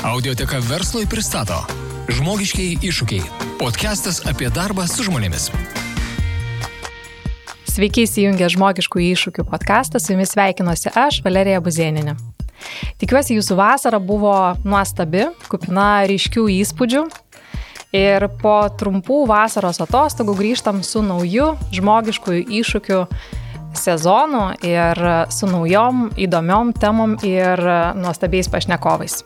Audioteka verslui pristato Žmogiškiai iššūkiai. Podcastas apie darbą su žmonėmis. Sveiki įsijungę žmogiškų iššūkių podcastą, su jumis sveikinuosi aš, Valerija Buzieninė. Tikiuosi, jūsų vasara buvo nuostabi, kupina ryškių įspūdžių. Ir po trumpų vasaros atostogų grįžtam su nauju žmogiškųjų iššūkių sezonu ir su naujom įdomiom temom ir nuostabiais pašnekovais.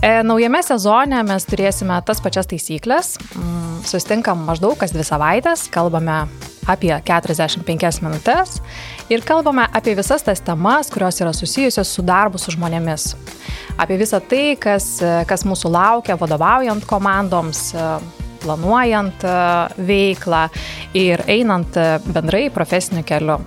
E, naujame sezone mes turėsime tas pačias taisyklės. Mm, sustinkam maždaug kas dvi savaitės, kalbame apie 45 minutės ir kalbame apie visas tas temas, kurios yra susijusios su darbu su žmonėmis. Apie visą tai, kas, kas mūsų laukia vadovaujant komandoms, planuojant veiklą ir einant bendrai profesiniu keliu.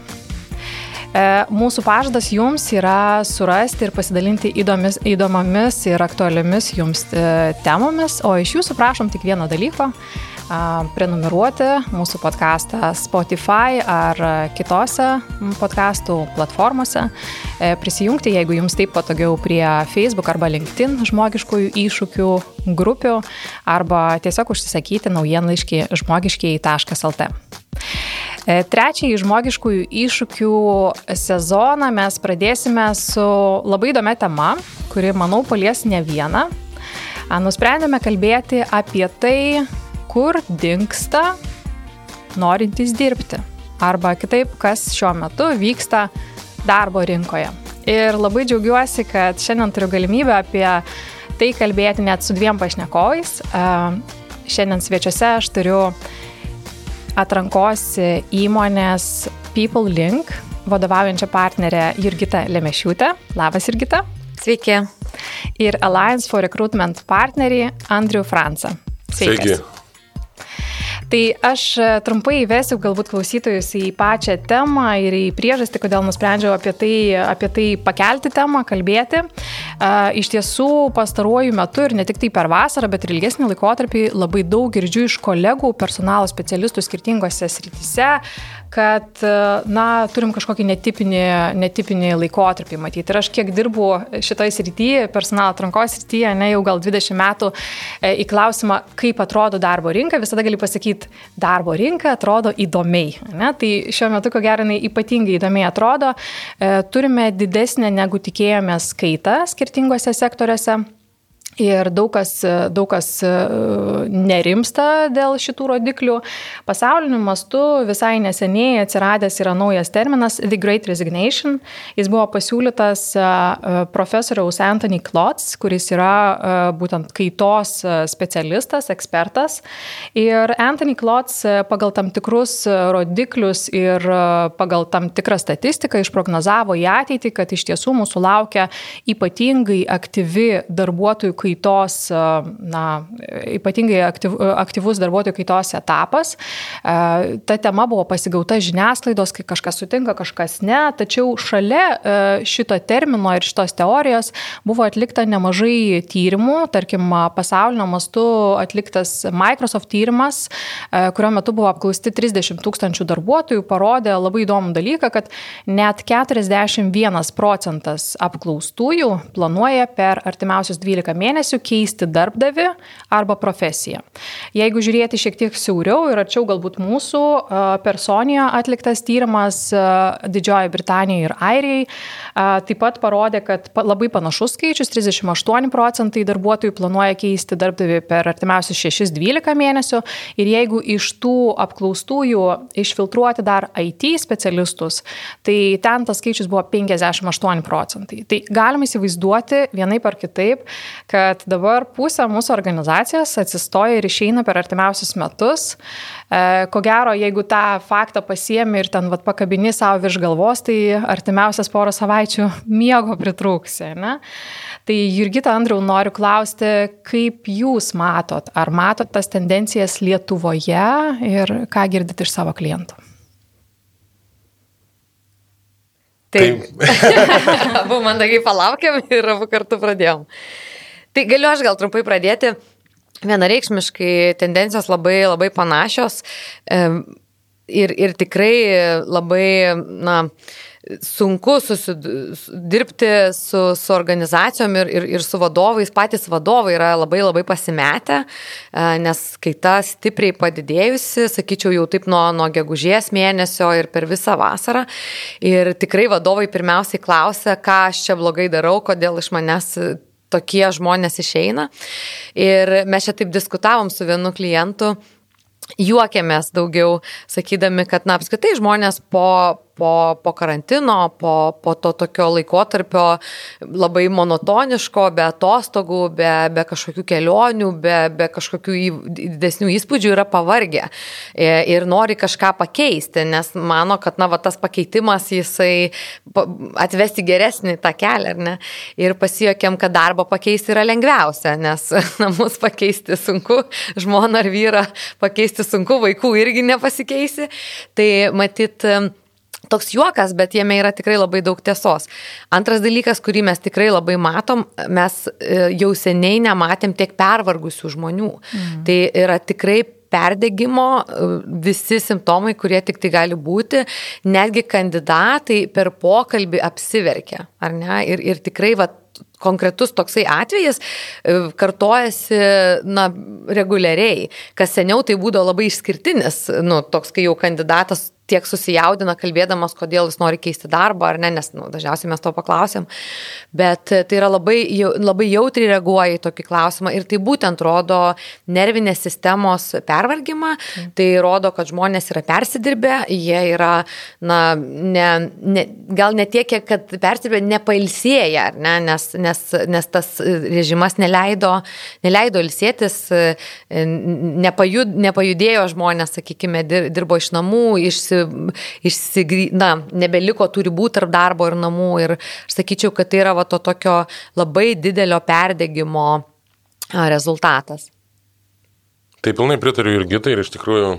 E, mūsų pažadas jums yra surasti ir pasidalinti įdomis, įdomomis ir aktualiomis jums e, temomis, o iš jūsų prašom tik vieno dalyko prenumeruoti mūsų podcastą Spotify ar kitose podcastų platformose, e, prisijungti, jeigu jums taip patogiau prie Facebook arba LinkedIn žmogiškųjų iššūkių grupių arba tiesiog užsisakyti naujienlaiškį žmogiškiai.lt. E, trečiąjį žmogiškųjų iššūkių sezoną mes pradėsime su labai įdomia tema, kuri, manau, palies ne vieną. Nusprendėme kalbėti apie tai, kur dinksta norintys dirbti. Arba kitaip, kas šiuo metu vyksta darbo rinkoje. Ir labai džiaugiuosi, kad šiandien turiu galimybę apie tai kalbėti net su dviem pašnekovais. Šiandien svečiuose aš turiu atrankos įmonės People Link vadovaujančią partnerę Jurgitą Lemešiūtę. Labas, Jurgita. Sveiki. Ir Alliance for Recruitment partnerį Andrių Fransą. Sveikas. Sveiki. Tai aš e, trumpai įvesiu galbūt klausytojus į pačią temą ir į priežastį, kodėl nusprendžiau apie tai, apie tai pakelti temą, kalbėti. Iš tiesų, pastaruoju metu ir ne tik tai per vasarą, bet ir ilgesnį laikotarpį labai daug girdžiu iš kolegų, personalo specialistų skirtingose srityse, kad, na, turim kažkokį netipinį, netipinį laikotarpį matyti. Ir aš kiek dirbu šitoje srityje, personalo atrankos srityje, ne jau gal 20 metų, e, į klausimą, kaip atrodo darbo rinka, visada gali pasakyti, darbo rinka atrodo įdomiai. Ne? Tai šiuo metu, ko gero, jinai ypatingai įdomiai atrodo. E, turime didesnę negu tikėjomės skaitą skirtingose sektoriuose. Ir daug kas, daug kas e, nerimsta dėl šitų rodiklių. Pasauliniu mastu visai neseniai atsiradęs yra naujas terminas The Great Resignation. Jis buvo pasiūlytas e, profesoriaus Anthony Klotz, kuris yra e, būtent kaitos specialistas, ekspertas. Ir Anthony Klotz pagal tam tikrus rodiklius ir pagal tam tikrą statistiką išprognozavo į ateitį, kad iš tiesų mūsų laukia ypatingai aktyvi darbuotojų kaitos, na, ypatingai aktyv, aktyvus darbuotojų kaitos etapas. Ta tema buvo pasigauta žiniasklaidos, kai kažkas sutinka, kažkas ne, tačiau šalia šito termino ir šitos teorijos buvo atlikta nemažai tyrimų, tarkim, pasaulio mastu atliktas Microsoft tyrimas, kurio metu buvo apklausti 30 tūkstančių darbuotojų, parodė labai įdomų dalyką, kad net 41 procentas apklaustųjų planuoja per artimiausius 12 mėnesių mėnesių keisti darbdavi arba profesiją. Jeigu žiūrėti šiek tiek siauriau ir arčiau galbūt mūsų personijoje atliktas tyrimas Didžiojoje Britanijoje ir Airijai taip pat parodė, kad labai panašus skaičius - 38 procentai darbuotojų planuoja keisti darbdavį per artimiausius 6-12 mėnesių ir jeigu iš tų apklaustųjų išfiltruoti dar IT specialistus, tai ten tas skaičius buvo 58 procentai. Tai galima įsivaizduoti vienaip ar kitaip, kad kad dabar pusė mūsų organizacijos atsistoja ir išeina per artimiausius metus. E, ko gero, jeigu tą faktą pasiemi ir ten vat, pakabini savo virš galvos, tai artimiausias porą savaičių miego pritrūksi. Ne? Tai Jurgita Andriau noriu klausti, kaip jūs matot, ar matot tas tendencijas Lietuvoje ir ką girdit iš savo klientų? Taip. abu mandagiai palaukėm ir abu kartu pradėjom. Tai galiu aš gal trumpai pradėti. Vienareikšmiškai tendencijos labai, labai panašios ir, ir tikrai labai, na, sunku dirbti su, su organizacijom ir, ir, ir su vadovais. Patys vadovai yra labai labai pasimetę, e, nes kai ta stipriai padidėjusi, sakyčiau, jau taip nuo, nuo gegužės mėnesio ir per visą vasarą. Ir tikrai vadovai pirmiausiai klausia, ką aš čia blogai darau, kodėl iš manęs tokie žmonės išeina. Ir mes čia taip diskutavom su vienu klientu juokėmės daugiau, sakydami, kad, na, apskritai žmonės po, po, po karantino, po, po to tokio laikotarpio labai monotoniško, be atostogų, be, be kažkokių kelionių, be, be kažkokių į, didesnių įspūdžių yra pavargę e, ir nori kažką pakeisti, nes mano, kad na, va, tas pakeitimas jisai atvesti geresnį tą kelią, ar ne? Ir pasijokėm, kad darbą pakeisti yra lengviausia, nes namus pakeisti sunku, žmoną ar vyrą pakeisti sunku, vaikų irgi nepasikeisi. Tai matyt, toks juokas, bet jame yra tikrai labai daug tiesos. Antras dalykas, kurį mes tikrai labai matom, mes e, jau seniai nematėm tiek pervargusių žmonių. Mhm. Tai yra tikrai perdegimo, e, visi simptomai, kurie tik tai gali būti, netgi kandidatai per pokalbį apsiverkia, ar ne? Ir, ir tikrai, va, konkretus toksai atvejis e, kartojasi, na, reguliariai, kas seniau tai būdavo labai išskirtinis, nu, toks, kai jau kandidatas tiek susijaudina kalbėdamas, kodėl jis nori keisti darbą ar ne, nes nu, dažniausiai mes to paklausėm. Bet e, tai yra labai, labai jautriai reaguoja į tokį klausimą ir tai būtent rodo nervinės sistemos pervargymą, mm. tai rodo, kad žmonės yra persidirbę, jie yra, na, ne, ne, gal ne tiek, kad persidirbę, nepailsėję, ne, nes, nes, nes tas režimas neleido, neleido ilsėtis, e, nepajud, nepajudėjo žmonės, sakykime, dirbo iš namų, iš išsigry, na, nebeliko tų ribų tarp darbo ir namų. Ir aš sakyčiau, kad tai yra va to tokio labai didelio perdėgymo rezultatas. Tai pilnai pritariu ir gitai ir iš tikrųjų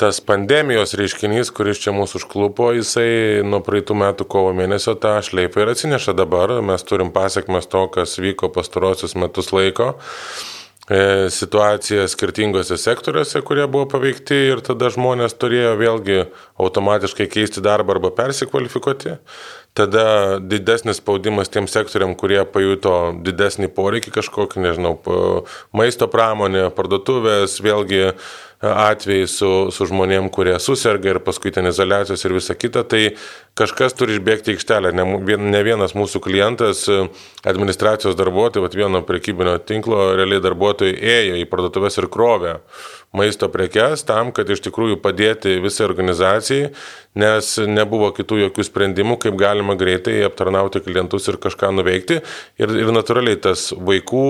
tas pandemijos reiškinys, kuris čia mūsų užklupo, jisai nuo praeitų metų kovo mėnesio tą šleifą ir atsineša dabar. Mes turim pasiekmes to, kas vyko pastarosius metus laiko. E, situaciją skirtingose sektoriuose, kurie buvo paveikti ir tada žmonės turėjo vėlgi automatiškai keisti darbą arba persikvalifikuoti. Tada didesnis spaudimas tiem sektoriam, kurie pajuto didesnį poreikį kažkokį, nežinau, maisto pramonė, parduotuvės, vėlgi atvejai su, su žmonėm, kurie susirga ir paskui ten izolacijos ir visa kita, tai kažkas turi išbėgti į aikštelę. Ne, ne vienas mūsų klientas, administracijos darbuotojai, vieno prekybinio tinklo realiai darbuotojai ėjo į parduotuvės ir krovė maisto prekes tam, kad iš tikrųjų padėti visai organizacijai, nes nebuvo kitų jokių sprendimų, kaip galima greitai aptarnauti klientus ir kažką nuveikti. Ir, ir natūraliai tas vaikų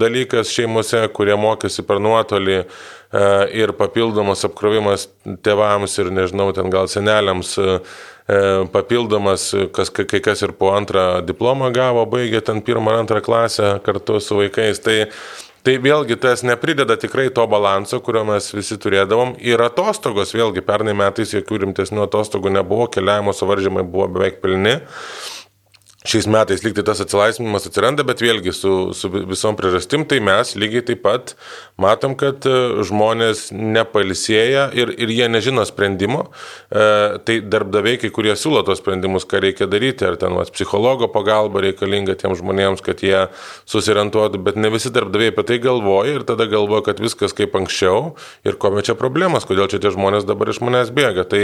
dalykas šeimose, kurie mokėsi per nuotolį e, ir papildomas apkrovimas tėvams ir nežinau, ten gal seneliams e, papildomas, kas, kai kas ir po antrą diplomą gavo, baigė ten pirmą ar antrą klasę kartu su vaikais. Tai Tai vėlgi tas neprideda tikrai to balanso, kurio mes visi turėdavom. Ir atostogos, vėlgi pernai metais jokių rimtesnių atostogų nebuvo, keliavimo suvaržymai buvo beveik pilni šiais metais lyg tai tas atsilaisvinimas atsiranda, bet vėlgi su, su visom priežastim, tai mes lygiai taip pat matom, kad e, žmonės nepalisėja ir, ir jie nežino sprendimo. E, tai darbdaviai, kai kurie siūlo tos sprendimus, ką reikia daryti, ar ten vas, psichologo pagalba reikalinga tiems žmonėms, kad jie susirentuotų, bet ne visi darbdaviai apie tai galvoja ir tada galvoja, kad viskas kaip anksčiau ir ko čia problemas, kodėl čia tie žmonės dabar iš manęs bėga. Tai,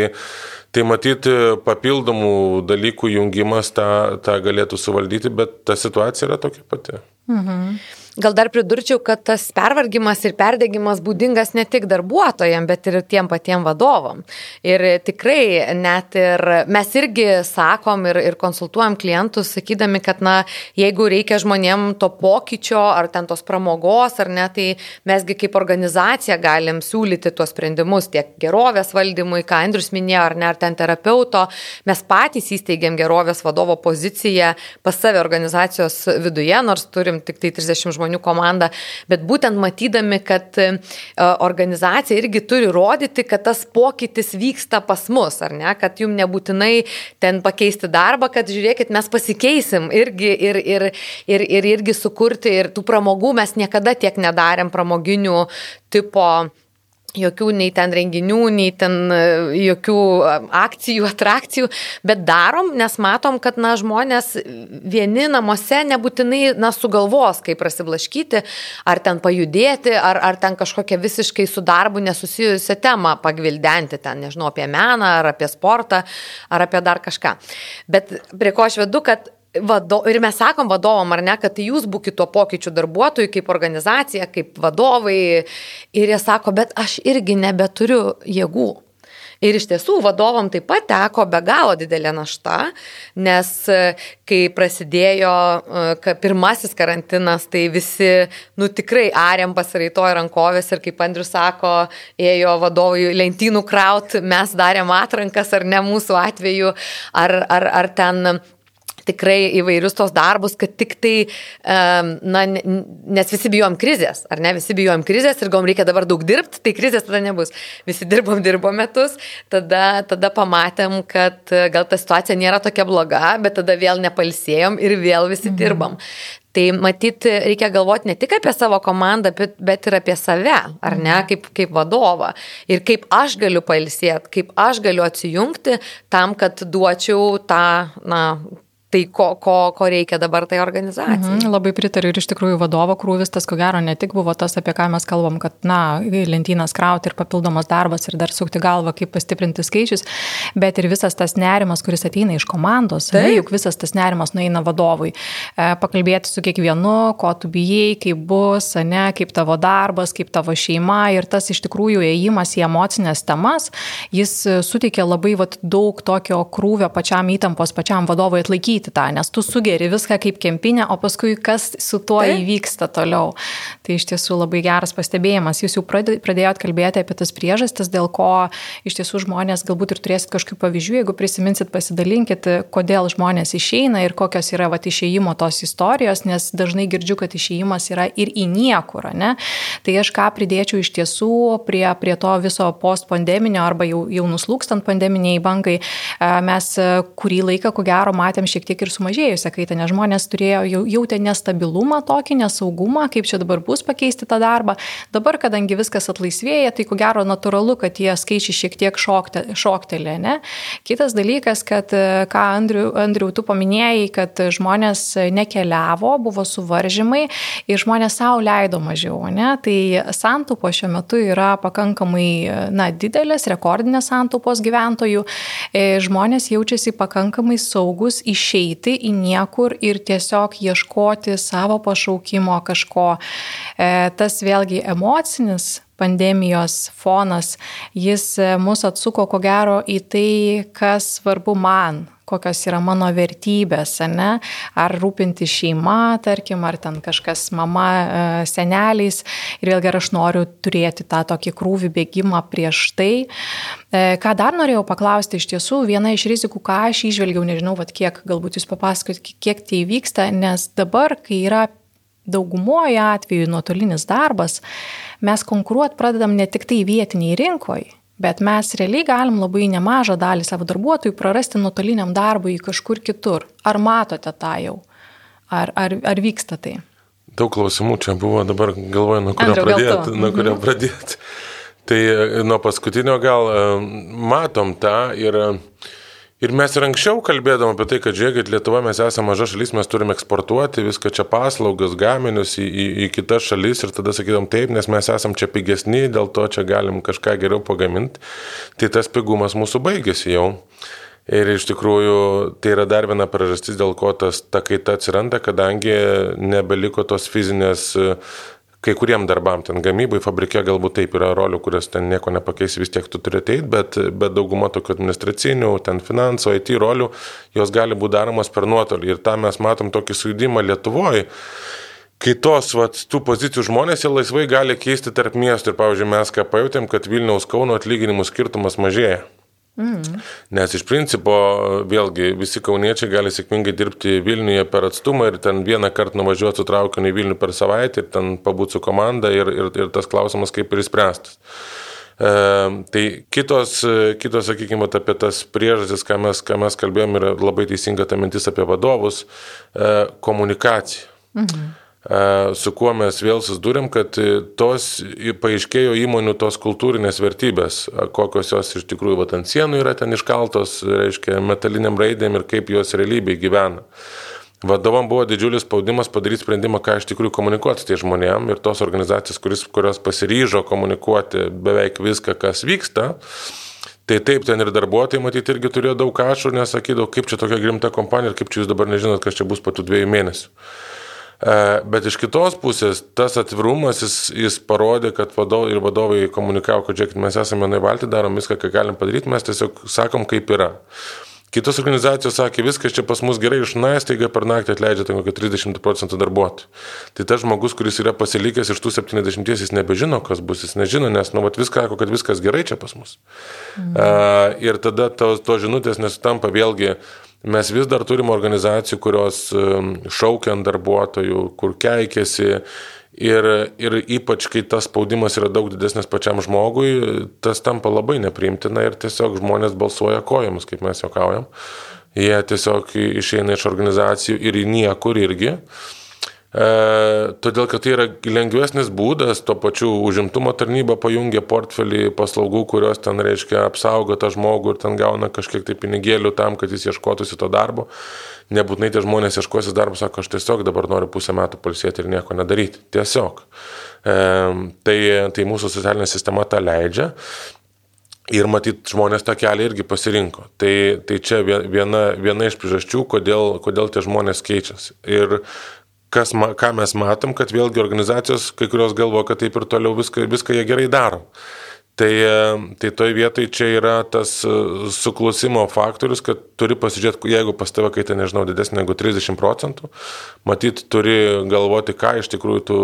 Tai matyti papildomų dalykų jungimas tą, tą galėtų suvaldyti, bet ta situacija yra tokia pati. Mhm. Gal dar pridurčiau, kad tas pervargimas ir perdėgymas būdingas ne tik darbuotojams, bet ir tiem patiem vadovam. Ir tikrai net ir mes irgi sakom ir, ir konsultuojam klientus, sakydami, kad na, jeigu reikia žmonėm to pokyčio ar ten tos pramogos ar ne, tai mesgi kaip organizacija galim siūlyti tuos sprendimus tiek gerovės valdymui, ką Andrius minėjo, ar ne, ar ten terapeuto. Mes patys įsteigėm gerovės vadovo poziciją pas save organizacijos viduje, nors turim tik tai 30 žmonių žmonių komanda, bet būtent matydami, kad e, organizacija irgi turi rodyti, kad tas pokytis vyksta pas mus, ar ne, kad jums nebūtinai ten pakeisti darbą, kad žiūrėkit, mes pasikeisim irgi ir, ir, ir, ir irgi sukurti ir tų pramogų mes niekada tiek nedarėm pramoginių tipo jokių nei ten renginių, nei ten e, jokių akcijų, atrakcijų, bet darom, nes matom, kad na, žmonės vieni namuose nebūtinai na, sugalvos, kaip prasiblaškyti, ar ten pajudėti, ar, ar ten kažkokią visiškai su darbu nesusijusią temą pagvildenti, ten nežinau, apie meną, ar apie sportą, ar apie dar kažką. Bet prie ko aš vedu, kad vado, ir mes sakom vadovom, ar ne, kad tai jūs būkite tuo pokyčių darbuotojų, kaip organizacija, kaip vadovai. Ir jie sako, bet aš irgi nebeturiu jėgų. Ir iš tiesų vadovam taip pat teko be galo didelė našta, nes e, kai prasidėjo e, pirmasis karantinas, tai visi, nu tikrai arėm pasiraitojo rankovės ir kaip Andrius sako, ėjo vadovui lentynų kraut, mes darėm atrankas ar ne mūsų atveju, ar, ar, ar ten tikrai įvairius tos darbus, kad tik tai, na, nes visi bijom krizės, ar ne, visi bijom krizės ir gom reikia dabar daug dirbti, tai krizės tada nebus. Visi dirbom, dirbom metus, tada, tada pamatėm, kad e, gal ta situacija nėra tokia bloga, bet tada vėl nepalsėjom ir vėl visi mhm. dirbam. Tai matyt, reikia galvoti ne tik apie savo komandą, bet, bet ir apie save, ar ne, mhm. kaip, kaip vadovą. Ir kaip aš galiu pailsėti, kaip aš galiu atsijungti tam, kad duočiau tą, na, tai ko, ko, ko reikia dabar tai organizacijai. Mhm, labai pritariu ir iš tikrųjų vadovo krūvis tas ko gero ne tik buvo tas, apie ką mes kalbam, kad, na, lentynas krauti ir papildomas darbas ir dar sukti galvą, kaip pastiprinti skaičius, bet ir visas tas nerimas, kuris ateina iš komandos, ne, juk visas tas nerimas nueina vadovui. E, pakalbėti su kiekvienu, ko tu bijai, kaip bus, ne, kaip tavo darbas, kaip tavo šeima ir tas iš tikrųjų ėjimas į emocinės temas, jis suteikia labai vat, daug tokio krūvio pačiam įtampos, pačiam vadovui atlaikyti daryti tą, nes tu sugeri viską kaip kempinė, o paskui kas su tuo tai? įvyksta toliau. Tai iš tiesų labai geras pastebėjimas. Jūs jau pradėjot kalbėti apie tas priežastis, dėl ko iš tiesų žmonės galbūt ir turėsit kažkokių pavyzdžių, jeigu prisiminsit, pasidalinkit, kodėl žmonės išeina ir kokios yra va, išėjimo tos istorijos, nes dažnai girdžiu, kad išėjimas yra ir į niekur, ne? Tai aš ką pridėčiau iš tiesų prie, prie to viso postpandeminio arba jau, jau nuslūkstant pandeminiai bankai, mes kurį laiką, ko gero, matėm šiek tiek ir sumažėjusią kaitą, nes žmonės turėjo, jau, jautė nestabilumą tokį, nesaugumą, kaip čia dabar bus pakeisti tą darbą. Dabar, kadangi viskas atlaisvėja, tai ko gero natūralu, kad tie skaičiai šiek tiek šokte, šoktelė. Ne? Kitas dalykas, kad, ką Andriu, Andriu tu paminėjai, kad žmonės nekeliavo, buvo suvaržymai ir žmonės savo leido mažiau. Ne? Tai santupo šiuo metu yra pakankamai na, didelės, rekordinės santupos gyventojų. E, žmonės jaučiasi pakankamai saugus išėjti išeiti į niekur ir tiesiog ieškoti savo pašaukimo kažko. E, tas vėlgi emocinis pandemijos fonas, jis mus atsuko ko gero į tai, kas svarbu man, kokios yra mano vertybės, ne? ar rūpinti šeima, tarkim, ar ten kažkas mama, e, seneliais. Ir vėlgi aš noriu turėti tą tokį krūvį bėgimą prieš tai. E, ką dar norėjau paklausti, iš tiesų, viena iš rizikų, ką aš išvelgiau, nežinau, vat, kiek galbūt jūs papasakot, kiek tai vyksta, nes dabar, kai yra daugumoje atveju nuotolinis darbas, mes konkuruoti pradedam ne tik tai vietiniai rinkoje, Bet mes realiai galim labai nemažą dalį savo darbuotojų prarasti nuotoliniam darbui kažkur kitur. Ar matote tą jau? Ar, ar, ar vyksta tai? Daug klausimų čia buvo, dabar galvoju, nuo kurio pradėti. Nuo kurio mhm. pradėti. Tai e, nuo paskutinio gal e, matom tą ir uh, Ir mes ir anksčiau kalbėdom apie tai, kad žiūrėkit, Lietuva mes esame maža šalis, mes turime eksportuoti viską čia paslaugas, gaminius į, į, į kitas šalis ir tada sakydom taip, nes mes esame čia pigesni, dėl to čia galim kažką geriau pagaminti. Tai tas pigumas mūsų baigėsi jau. Ir iš tikrųjų tai yra dar viena priežastis, dėl ko tas ta kaita atsiranda, kadangi nebeliko tos fizinės kai kuriem darbam, ten gamybai, fabrike galbūt taip yra rolių, kurias ten nieko nepakeisi, vis tiek tu turi ateiti, bet, bet dauguma tokių administracinių, ten finansų, IT rolių, jos gali būti daromos per nuotolį. Ir tą mes matom tokį sujudimą Lietuvoje kai tos vat, tų pozicijų žmonės jie laisvai gali keisti tarp miestų. Ir, pavyzdžiui, mes ką pajutėm, kad Vilniaus Kauno atlyginimų skirtumas mažėja. Mm. Nes iš principo vėlgi visi kauniečiai gali sėkmingai dirbti Vilniuje per atstumą ir ten vieną kartą nuvažiuoti su traukiniu į Vilnių per savaitę ir ten pabūti su komanda ir, ir, ir tas klausimas kaip ir įspręstas. E, tai kitos, kitos, sakykime, apie tas priežastis, ką mes, ką mes kalbėjom, yra labai teisinga ta mintis apie vadovus, e, komunikacija. Mhm. Su kuo mes vėl susidūrėm, kad tos paaiškėjo įmonių tos kultūrinės vertybės, kokios jos iš tikrųjų vat, ant sienų yra ten iškaltos, reiškia, metaliniam raidėm ir kaip jos realybėje gyvena. Vadovam buvo didžiulis spaudimas padaryti sprendimą, ką iš tikrųjų komunikuoti tie žmonėm ir tos organizacijos, kuris, kurios pasiryžo komunikuoti beveik viską, kas vyksta. Tai taip, ten ir darbuotojai, matyti, irgi turėjo daug ašų, nes sakydavo, kaip čia tokia grimta kompanija ir kaip čia jūs dabar nežinot, kas čia bus po tų dviejų mėnesių. E, bet iš kitos pusės tas atvirumas, jis, jis parodė, kad vadovai ir vadovai komunikavo, kad žiūrėkit, mes esame vienai valti, darom viską, ką galim padaryti, mes tiesiog sakom, kaip yra. Kitos organizacijos sakė, viskas čia pas mus gerai išnais, taigi per naktį atleidžia ten kokį 30 procentų darbuotojų. Tai tas žmogus, kuris yra pasilikęs iš tų 70, jis nebežino, kas bus, jis nežino, nes, nu, vat, viską kad viskas gerai čia pas mus. Mhm. Uh, ir tada tos to žinutės nesutampa vėlgi. Mes vis dar turime organizacijų, kurios šaukia ant darbuotojų, kur keikėsi, Ir, ir ypač, kai tas spaudimas yra daug didesnis pačiam žmogui, tas tampa labai nepriimtina ir tiesiog žmonės balsuoja kojomis, kaip mes juokaujam. Jie tiesiog išeina iš organizacijų ir į niekur irgi. E, todėl, kad tai yra lengvesnis būdas, tuo pačiu užimtumo tarnyba pajungia portfelį paslaugų, kurios ten reiškia apsaugo tą žmogų ir ten gauna kažkiek tai pinigėlių tam, kad jis ieškotųsi to darbo. Nebūtinai tie žmonės ieškosis darbo, sako, aš tiesiog dabar noriu pusę metų palsėti ir nieko nedaryti. Tiesiog. E, tai, tai mūsų socialinė sistema tą leidžia. Ir matyt, žmonės tą kelią irgi pasirinko. Tai, tai čia viena, viena iš priežasčių, kodėl, kodėl tie žmonės keičiasi. Ir kas, ką mes matom, kad vėlgi organizacijos, kai kurios galvo, kad taip ir toliau viską, viską jie gerai daro. Tai, tai toj vietoj čia yra tas e, suklusimo faktorius, kad turi pasižiūrėti, jeigu pas tave kaita, nežinau, didesnė negu 30 procentų, matyt, turi galvoti, ką iš tikrųjų tu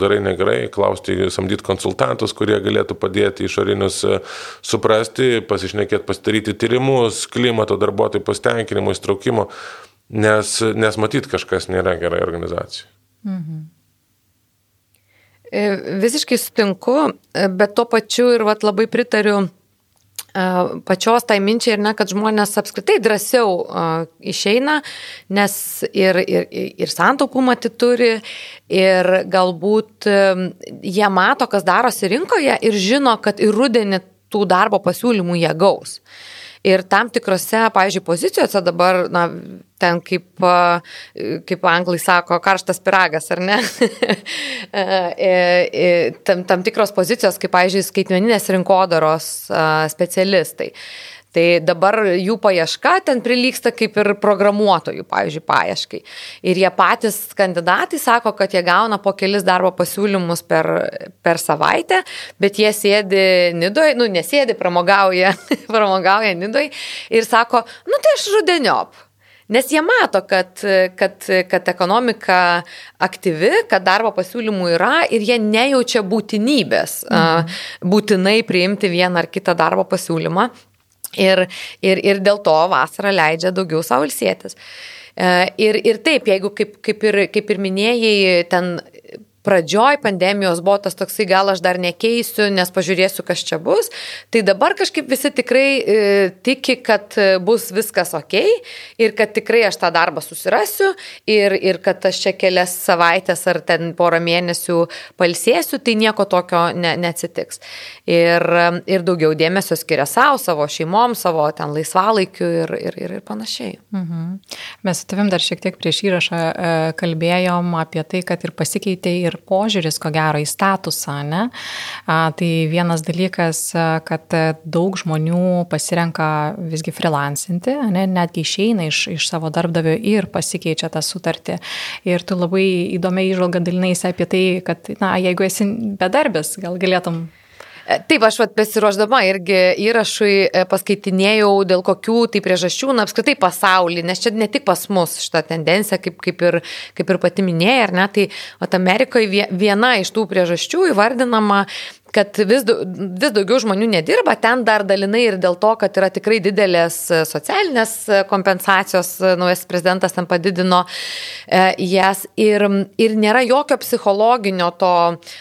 darai negerai, klausti, samdyti konsultantus, kurie galėtų padėti išorinius e, suprasti, pasišnekėti, pasidaryti tyrimus, klimato darbuotojų pasitenkinimo, įstraukimo. Nes, nes matyt, kažkas nėra gerai organizacijai. Mhm. E, visiškai sutinku, e, bet tuo pačiu ir vat, labai pritariu e, pačios tai minčiai ir ne, kad žmonės apskritai drąsiau išeina, nes ir, ir, ir santaupų matyti turi, ir galbūt jie mato, kas darosi rinkoje ir žino, kad ir rudenį tų darbo pasiūlymų jie gaus. Uh, Ir tam tikrose, pavyzdžiui, pozicijose dabar, na, ten kaip, kaip anglai sako, karštas piragas, ar ne? E, e, e, tam, tam tikros pozicijos, kaip, pavyzdžiui, skaitmeninės rinkodaros specialistai. Tai dabar jų paieška ten prilyksta kaip ir programuotojų, pavyzdžiui, paieškai. Ir jie patys kandidatai sako, kad jie gauna po kelis darbo pasiūlymus per, per savaitę, bet jie sėdi nidoj, nu nesėdi, pramogauja, pramogauja nidoj ir sako, nu tai aš rudeniop. Nes jie mato, kad, kad, kad ekonomika aktyvi, kad darbo pasiūlymų yra ir jie nejaučia būtinybės mhm. būtinai priimti vieną ar kitą darbo pasiūlymą. Ir, ir, ir dėl to vasarą leidžia daugiau savo ilsėtis. E, ir, ir taip, jeigu kaip, kaip, ir, kaip ir minėjai, ten pradžioj pandemijos buvo tas toksai, gal aš dar nekeisiu, nes pažiūrėsiu, kas čia bus. Tai dabar kažkaip visi tikrai e, tiki, kad e, bus viskas ok ir kad tikrai aš tą darbą susirasiu ir, ir kad aš čia kelias savaitės ar ten porą mėnesių palsėsiu, tai nieko tokio ne, neatsitiks. Ir, ir daugiau dėmesio skiria savo, savo šeimom, savo ten laisvalaikiu ir, ir, ir, ir panašiai. Mhm. Mes su tavim dar šiek tiek prieš įrašą e, kalbėjom apie tai, kad ir pasikeitė ir ir požiūris, ko gero, į statusą. Ne? Tai vienas dalykas, kad daug žmonių pasirenka visgi freelancinti, ne? netgi išeina iš, iš savo darbdavio ir pasikeičia tą sutartį. Ir tu labai įdomiai išvalga dalinaisi apie tai, kad, na, jeigu esi bedarbis, gal galėtum Taip, aš vat, besiruoždama irgi įrašui e, paskaitinėjau, dėl kokių tai priežasčių, na, apskritai pasaulį, nes čia ne tik pas mus šitą tendenciją, kaip, kaip, ir, kaip ir pati minėjai, ar ne, tai vat, Amerikoje viena iš tų priežasčių įvardinama kad vis, vis daugiau žmonių nedirba, ten dar dalinai ir dėl to, kad yra tikrai didelės socialinės kompensacijos, naujas prezidentas ten padidino e, jas ir, ir nėra jokio psichologinio to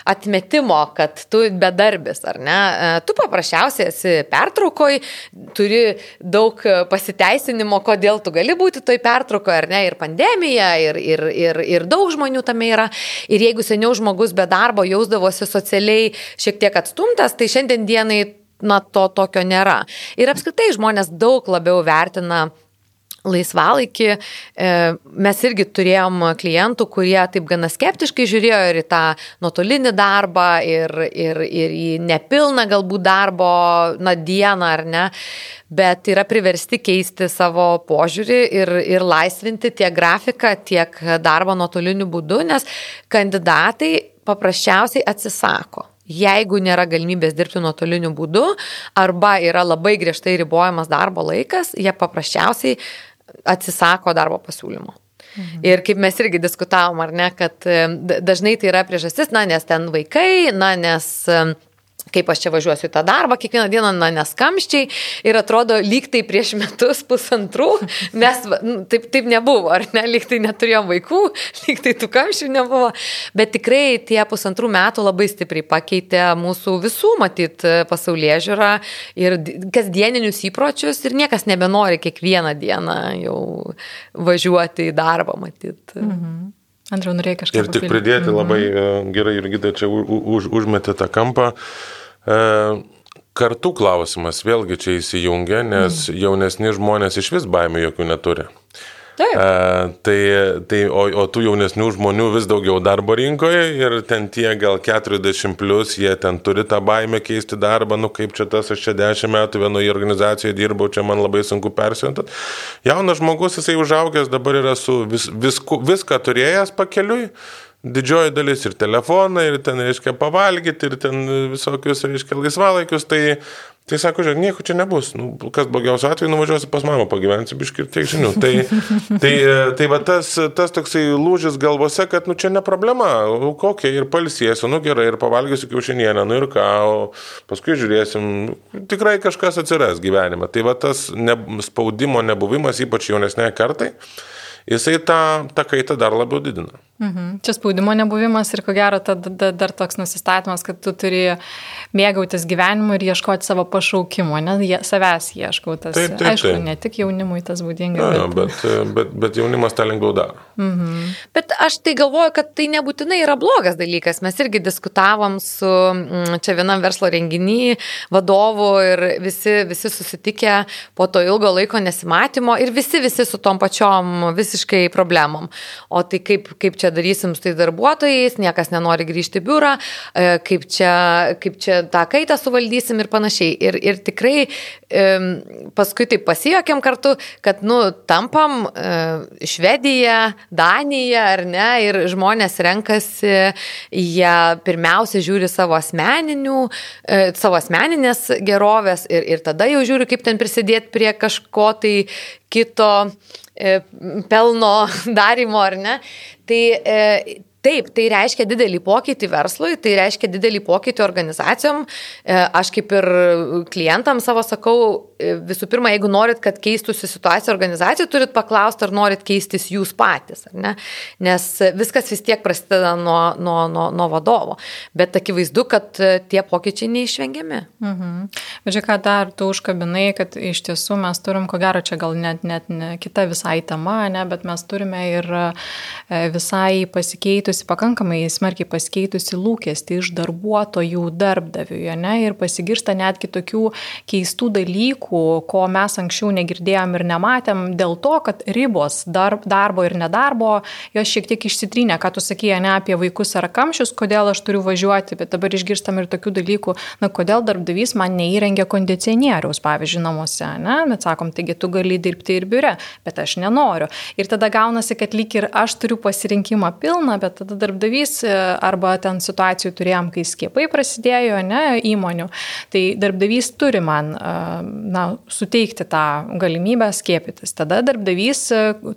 atmetimo, kad tu bedarbis, ar ne? E, tu paprasčiausiai esi pertraukoj, turi daug pasiteisinimo, kodėl tu gali būti toj pertraukoje, ar ne? Ir pandemija, ir, ir, ir, ir daug žmonių tame yra. Ir jeigu seniau žmogus be darbo jausdavosi socialiai šiek šiek tiek atstumtas, tai šiandien dienai na, to tokio nėra. Ir apskritai žmonės daug labiau vertina laisvalaikį. E, mes irgi turėjom klientų, kurie taip gana skeptiškai žiūrėjo ir į tą nuotolinį darbą, ir, ir, ir į nepilną galbūt darbo na, dieną ar ne, bet yra priversti keisti savo požiūrį ir, ir laisvinti tiek grafiką, tiek darbą nuotoliniu būdu, nes kandidatai paprasčiausiai atsisako jeigu nėra galimybės dirbti nuotoliniu būdu arba yra labai griežtai ribojamas darbo laikas, jie paprasčiausiai atsisako darbo pasiūlymo. Mhm. Ir kaip mes irgi diskutavom, ar ne, kad e, dažnai tai yra priežastis, na, nes ten vaikai, na, nes kaip aš čia važiuosiu į tą darbą, kiekvieną dieną, na, neskamščiai ir atrodo, lyg tai prieš metus, pusantrų, mes nu, taip, taip nebuvo, ar ne, lyg tai neturėjom vaikų, lyg tai tų kamščių nebuvo, bet tikrai tie pusantrų metų labai stipriai pakeitė mūsų visų, matyt, pasaulyje žiūrą ir kasdieninius įpročius ir niekas nebenori kiekvieną dieną jau važiuoti į darbą, matyt. Mhm. Andriu, norėjai kažką. Ir tik pridėti labai mhm. gerai, irgi čia už, užmetė tą kampą. E, kartų klausimas vėlgi čia įsijungia, nes mhm. jaunesni žmonės iš vis baimių jokių neturi. Taip. A, tai, tai, o, o tų jaunesnių žmonių vis daugiau darbo rinkoje ir ten tie gal 40 plus, jie ten turi tą baimę keisti darbą, nu kaip čia tas, aš čia 10 metų vienoje organizacijoje dirbau, čia man labai sunku persiuntat. Jaunas žmogus, jisai užaugęs dabar yra su vis, visku, viską turėjęs pakeliui didžioji dalis ir telefoną, ir ten, reiškia, pavalgyti, ir ten visokius, reiškia, laisvalaikius, tai Tai sako, žiūrėk, nieko čia nebus. Nu, kas blogiausio atveju, nuvažiuosi pas mamą, pagyvensi biški ir tiek žinių. Tai, tai, tai va tas, tas toksai lūžis galvose, kad nu čia ne problema, kokia ir palsėsiu, nu gerai, ir pavalgysiu kiaušinienę, nu ir ką, o paskui žiūrėsim, tikrai kažkas atsiras gyvenime. Tai va tas ne, spaudimo nebuvimas, ypač jaunesnė kartai, jisai tą, tą kaitą dar labiau didina. Mhm. Čia spaudimo nebuvimas ir ko gero tada dar toks nusistatymas, kad tu turi mėgautis gyvenimu ir ieškoti savo pašaukimo, ne, savęs ieškau. Tas, taip, taip, aišku, taip. ne tik jaunimui tas būdinga. Ja, bet... Bet, bet, bet jaunimas tą lengviau daro. Mhm. Bet aš tai galvoju, kad tai nebūtinai yra blogas dalykas. Mes irgi diskutavom su mm, čia vienam verslo renginį vadovu ir visi, visi susitikę po to ilgo laiko nesimatymo ir visi, visi su tom pačiom visiškai problemom. O tai kaip, kaip čia čia darysim su tais darbuotojais, niekas nenori grįžti į biurą, e, kaip čia, kaip čia tą kaitą suvaldysim ir panašiai. Ir, ir tikrai paskui taip pasijokėm kartu, kad, nu, tampam e, Švediją, Daniją ar ne, ir žmonės renkasi, jie pirmiausia žiūri savo asmeninių, e, savo asmeninės gerovės ir, ir tada jau žiūri, kaip ten prisidėti prie kažko tai kito E, pelno darimo ar ne. Tai e, Taip, tai reiškia didelį pokytį verslui, tai reiškia didelį pokytį organizacijom. E, aš kaip ir klientam savo sakau, e, visų pirma, jeigu norit, kad keistųsi situacija organizacijų, turit paklausti, ar norit keistis jūs patys, nes viskas vis tiek prasideda nuo, nuo, nuo, nuo vadovo. Bet akivaizdu, kad tie pokyčiai neišvengiami. Mhm. Bet žiūrėk, ką dar tu užkabinai, kad iš tiesų mes turim, ko gero, čia gal net, net ne kita visai tema, ne, bet mes turime ir e, visai pasikeitusi pasikeitusi, pakankamai smarkiai pasikeitusi lūkesti iš darbuotojų darbdaviui, ne, ir pasigirsta netgi tokių keistų dalykų, ko mes anksčiau negirdėjom ir nematėm, dėl to, kad ribos darb, darbo ir nedarbo, jos šiek tiek išsitrynė, ką tu sakėjai, ne apie vaikus ar kamščius, kodėl aš turiu važiuoti, bet dabar išgirstam ir tokių dalykų, na, kodėl darbdavys man neįrengia kondicionieriaus, pavyzdžiui, namuose, ne, bet sakom, taigi tu gali dirbti ir biure, bet aš nenoriu. Ir tada gaunasi, kad lyg ir aš turiu pasirinkimą pilną, bet tada darbdavys e, arba ten situacijų turėjom, kai skiepai prasidėjo, ne, įmonių, tai darbdavys turi man, na, suteikti tą galimybę skiepytis. Tada darbdavys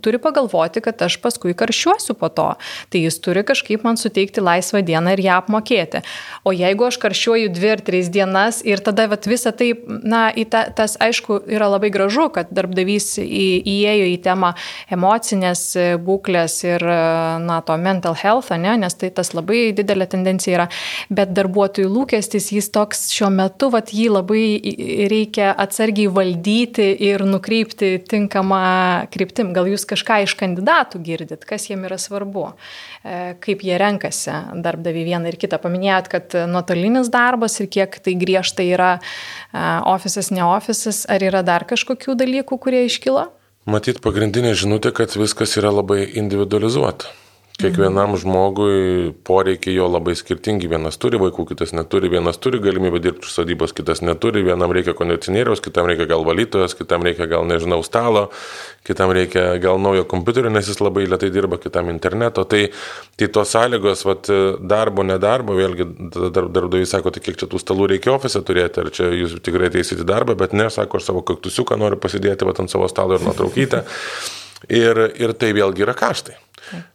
turi pagalvoti, kad aš paskui karšiuosiu po to, tai jis turi kažkaip man suteikti laisvą dieną ir ją apmokėti. O jeigu aš karšiuoju dvi ar tris dienas ir tada vat, visą tai, na, ta, tas aišku yra labai gražu, kad darbdavys į, įėjo į temą emocinės būklės ir, na, to mental health, ne, nes tai tas labai didelė tendencija yra, bet darbuotojų lūkestis, jis toks šiuo metu, vat, jį labai reikia atsargiai valdyti ir nukreipti tinkamą kryptim. Gal jūs kažką iš kandidatų girdit, kas jiem yra svarbu, e, kaip jie renkasi darbdavį vieną ir kitą. Paminėjot, kad nuotolinis darbas ir kiek tai griežtai yra e, ofisas, ne ofisas, ar yra dar kažkokių dalykų, kurie iškilo? Matyt, pagrindinė žinutė, kad viskas yra labai individualizuota. Kiekvienam žmogui poreikiai jo labai skirtingi. Vienas turi vaikų, kitas neturi. Vienas turi galimybę dirbti iš sodybos, kitas neturi. Vienam reikia kondicionieriaus, kitam reikia gal valytojos, kitam reikia gal, nežinau, stalo, kitam reikia gal naujo kompiuterio, nes jis labai lietai dirba, kitam interneto. Tai, tai tos sąlygos, vat, darbo, nedarbo, vėlgi dar, darbdaviai sako, tai kiek čia tų stalų reikia ofise turėti, ar čia jūs tikrai teisite į darbą, bet ne, sako, aš savo kaktusiuką noriu pasidėti vat, ant savo stalo ir nuotraukytę. Ir, ir tai vėlgi yra kaštai.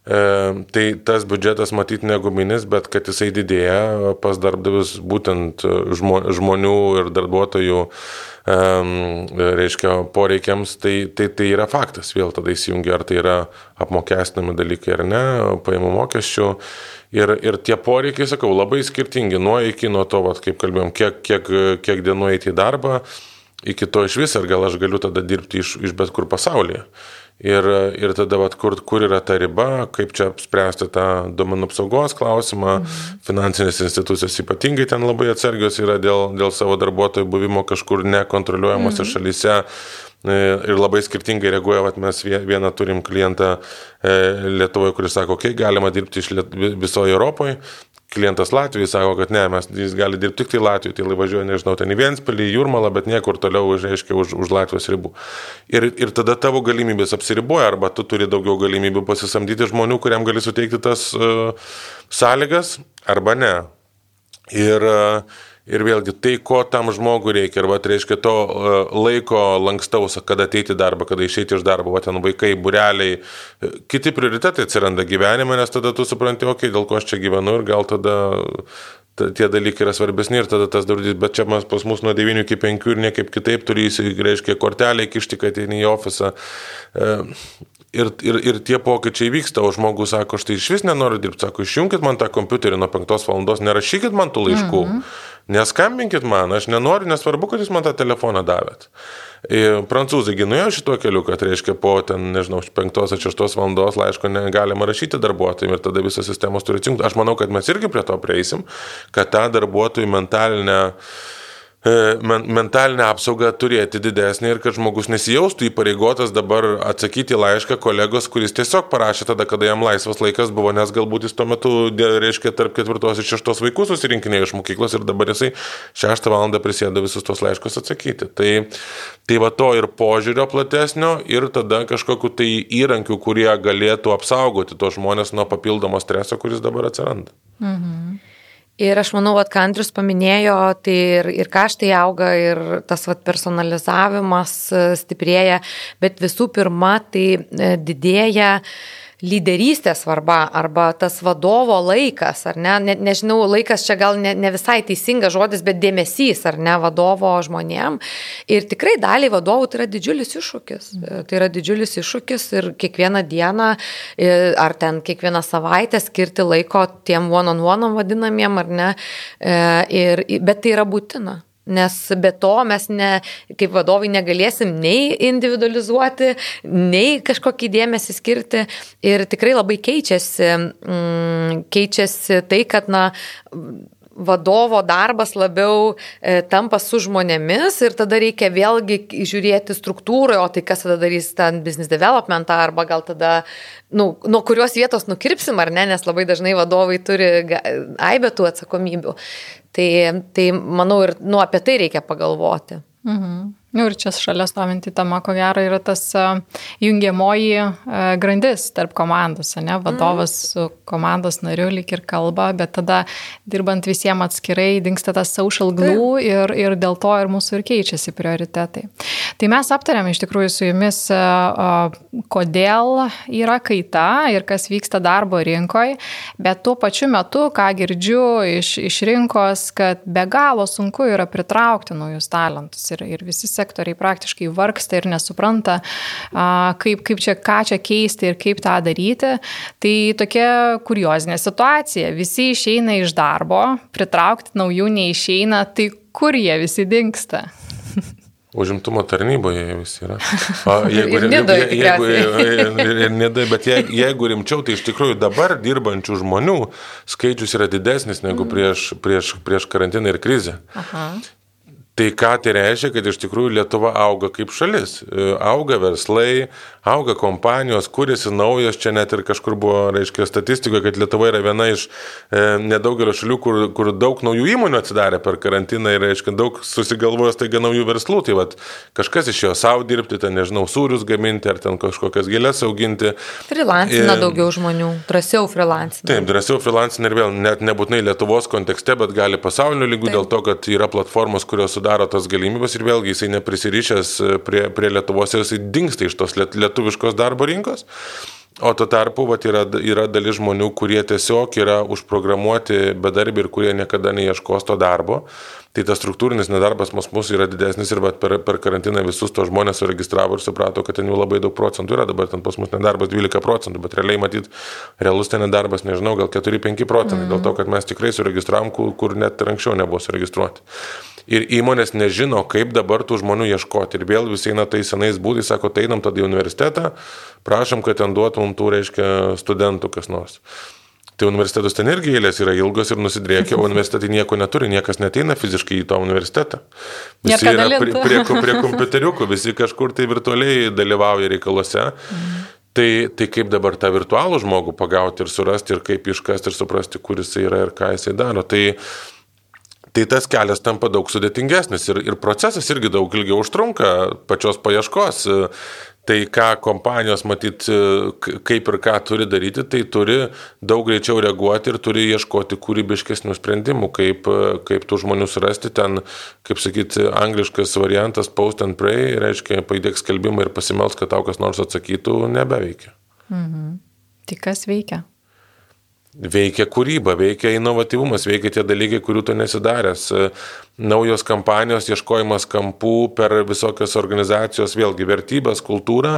E, tai tas biudžetas matyti neguminis, bet kad jisai didėja pas darbdavius būtent žmo, žmonių ir darbuotojų e, reiškia poreikiams, tai, tai, tai yra faktas. Vėl tada įsijungia, ar tai yra apmokestinami dalykai ar ne, paimų mokesčių. Ir, ir tie poreikiai, sakau, labai skirtingi nuo iki, nuo to, vat, kaip kalbėjom, kiek, kiek, kiek dienų eiti į darbą, iki to iš vis, ar gal aš galiu tada dirbti iš, iš bet kur pasaulyje. Ir, ir tada, vat, kur, kur yra ta riba, kaip čia spręsti tą duomenų apsaugos klausimą. Mhm. Finansinės institucijos ypatingai ten labai atsargios yra dėl, dėl savo darbuotojų buvimo kažkur nekontroliuojamose mhm. šalyse. E, ir labai skirtingai reaguoja, vat, mes vieną turim klientą e, Lietuvoje, kuris sako, okei, okay, galima dirbti iš Liet... visoje Europoje, klientas Latvijai sako, kad ne, mes, jis gali dirbti tik tai Latvijoje, tai važiuoja, nežinau, ten į Vienspilį, į Jurmalą, bet niekur toliau, reiškia, už, už Latvijos ribų. Ir, ir tada tavo galimybės apsiriboja, arba tu turi daugiau galimybių pasisamdyti žmonių, kuriam gali suteikti tas uh, sąlygas, arba ne. Ir uh, Ir vėlgi tai, ko tam žmogui reikia, ir va, tai reiškia to e, laiko lankstaus, kada ateiti į darbą, kada išeiti iš darbo, va, ten vaikai, bureliai, e, kiti prioritetai atsiranda gyvenime, nes tada tu supranti, okei, okay, dėl ko aš čia gyvenu ir gal tada tie dalykai yra svarbesni ir tada tas darbdys, bet čia mes pas mus nuo 9 iki 5 ir niekaip kitaip turi, reiškia, kortelę kišti, kad ateini į ofisą. E, ir, ir, ir tie pokyčiai vyksta, o žmogus sako, aš tai iš vis nenoriu dirbti, sako, išjungit man tą kompiuterį nuo 5 valandos, nerašykit man tų laiškų, mm -hmm. neskambinkit man, aš nenoriu, nesvarbu, kad jūs man tą telefoną davėt. Ir prancūzai ginuoja šituo keliu, kad reiškia po ten, nežinau, 5-6 valandos laiško negalima rašyti darbuotojams ir tada visos sistemos turi atsijungti. Aš manau, kad mes irgi prie to prieisim, kad tą darbuotojų mentalinę E, mentalinę apsaugą turėti didesnį ir kad žmogus nesijaustų įpareigotas dabar atsakyti laišką kolegos, kuris tiesiog parašė tada, kada jam laisvas laikas buvo, nes galbūt jis tuo metu, reiškia, tarp ketvirtos ir šeštos vaikų susirinkinėjo iš mokyklos ir dabar jisai šeštą valandą prisėda visus tos laiškus atsakyti. Tai, tai va to ir požiūrio platesnio ir tada kažkokiu tai įrankiu, kurie galėtų apsaugoti tos žmonės nuo papildomo streso, kuris dabar atsiranda. Mhm. Ir aš manau, kad Andrius paminėjo, tai ir, ir kaštai auga, ir tas vat, personalizavimas e, stiprėja, bet visų pirma, tai e, didėja uh, lyderystės svarba arba tas vadovo laikas, ar ne, ne nežinau, laikas čia gal ne, ne visai teisingas žodis, bet dėmesys, ar ne, vadovo žmonėm. Ir tikrai daliai vadovų tai yra didžiulis iššūkis. Tai yra didžiulis iššūkis ir kiekvieną dieną ar ten kiekvieną savaitę skirti laiko tiem one-on-one -on -one vadinamiem, ar ne, e, ir, bet tai yra būtina. Nes be to mes ne, kaip vadovai negalėsim nei individualizuoti, nei kažkokį dėmesį skirti. Ir tikrai labai keičiasi, mm, keičiasi tai, kad na, vadovo darbas labiau e, tampa su žmonėmis ir tada reikia vėlgi žiūrėti struktūroje, o tai kas tada darys ten business developmentą arba gal tada, nu, nuo kurios vietos nukirpsim ar ne, nes labai dažnai vadovai turi aibėtų atsakomybių. Tai, tai manau ir nu, apie tai reikia pagalvoti. Mhm. Nu, ir čia šalia stovinti tema, ko gero, yra tas jungiamoji grandis tarp komandos, ne? Vadovas mm. su komandos nariu lik ir kalba, bet tada dirbant visiems atskirai dinksta tas social glue ir, ir dėl to ir mūsų ir keičiasi prioritetai. Tai mes aptarėm iš tikrųjų su jumis, kodėl yra kaita ir kas vyksta darbo rinkoje, bet tuo pačiu metu, ką girdžiu iš, iš rinkos, kad be galo sunku yra pritraukti naujus talentus ir, ir visi sektoriai sektoriai praktiškai vargsta ir nesupranta, kaip, kaip čia, ką čia keisti ir kaip tą daryti. Tai tokia kuriozinė situacija. Visi išeina iš darbo, pritraukti naujų neišeina, tai kur jie visi dinksta? Užimtumo tarnyboje visi yra. O jeigu, ir nidoje, jeigu, jeigu, ir nidoje, bet jeigu, jeigu rimčiau, tai iš tikrųjų dabar dirbančių žmonių skaičius yra didesnis negu prieš, prieš, prieš karantiną ir krizę. Aha. Tai ką tai reiškia, kad iš tikrųjų Lietuva auga kaip šalis. E, auga verslai, auga kompanijos, kuriasi naujos, čia net ir kažkur buvo, reiškia, statistikoje, kad Lietuva yra viena iš e, nedaugelio šalių, kur, kur daug naujų įmonių atsidarė per karantiną ir, reiškia, daug susigalvojęs taiga naujų verslų. Tai vad kažkas iš jo savo dirbti, ten, nežinau, sūrius gaminti ar ten kažkokias gėlės auginti. Freelancina e, daugiau žmonių, drąsiau freelancina. Taip, drąsiau freelancina ir vėl net nebūtinai Lietuvos kontekste, bet gali pasaulio lygių dėl to, kad yra platformos, kurios sudaro tas galimybės ir vėlgi jisai neprisirišęs prie, prie Lietuvos ir jisai dinksta iš tos lietuviškos darbo rinkos. O tuo tarpu vat, yra, yra dalis žmonių, kurie tiesiog yra užprogramuoti bedarbi ir kurie niekada neieškos to darbo. Tai tas struktūrinis nedarbas pas mus yra didesnis ir per, per karantiną visus tos žmonės suregistravo ir suprato, kad ten jau labai daug procentų yra. Dabar ten pas mus nedarbas 12 procentų, bet realiai matyt, realus ten nedarbas, nežinau, gal 4-5 procentai. Mm. Dėl to, kad mes tikrai suregistravom, kur, kur net ir anksčiau nebuvo suregistruoti ir įmonės nežino, kaip dabar tų žmonių ieškoti. Ir vėl visi eina tais senais būdais, sako, tai einam tada į universitetą, prašom, kad ten duotum tų, reiškia, studentų kas nors. Tai universitetus ten irgi eilės yra ilgos ir nusidriekia, o universitetai nieko neturi, niekas neteina fiziškai į tą universitetą. Visi yra prie, prie, prie kompiuteriukų, visi kažkur tai virtualiai dalyvauja reikaluose. Mhm. Tai, tai kaip dabar tą virtualų žmogų pagauti ir surasti ir kaip iškasti ir suprasti, kur jisai yra ir ką jisai daro. Tai tai tas kelias tampa daug sudėtingesnis ir, ir procesas irgi daug ilgiau užtrunka pačios paieškos. Tai ką kompanijos matyt, kaip ir ką turi daryti, tai turi daug greičiau reaguoti ir turi ieškoti kūrybiškesnių sprendimų, kaip, kaip tų žmonių surasti. Ten, kaip sakyti, angliškas variantas post and pray, reiškia, paidėk skelbimą ir pasimels, kad tau kas nors atsakytų, nebeveikia. Mhm. Tai kas veikia? Veikia kūryba, veikia inovatyvumas, veikia tie dalykai, kurių tu nesidaręs. Naujos kampanijos, ieškojimas kampų per visokias organizacijos, vėlgi vertybės, kultūrą,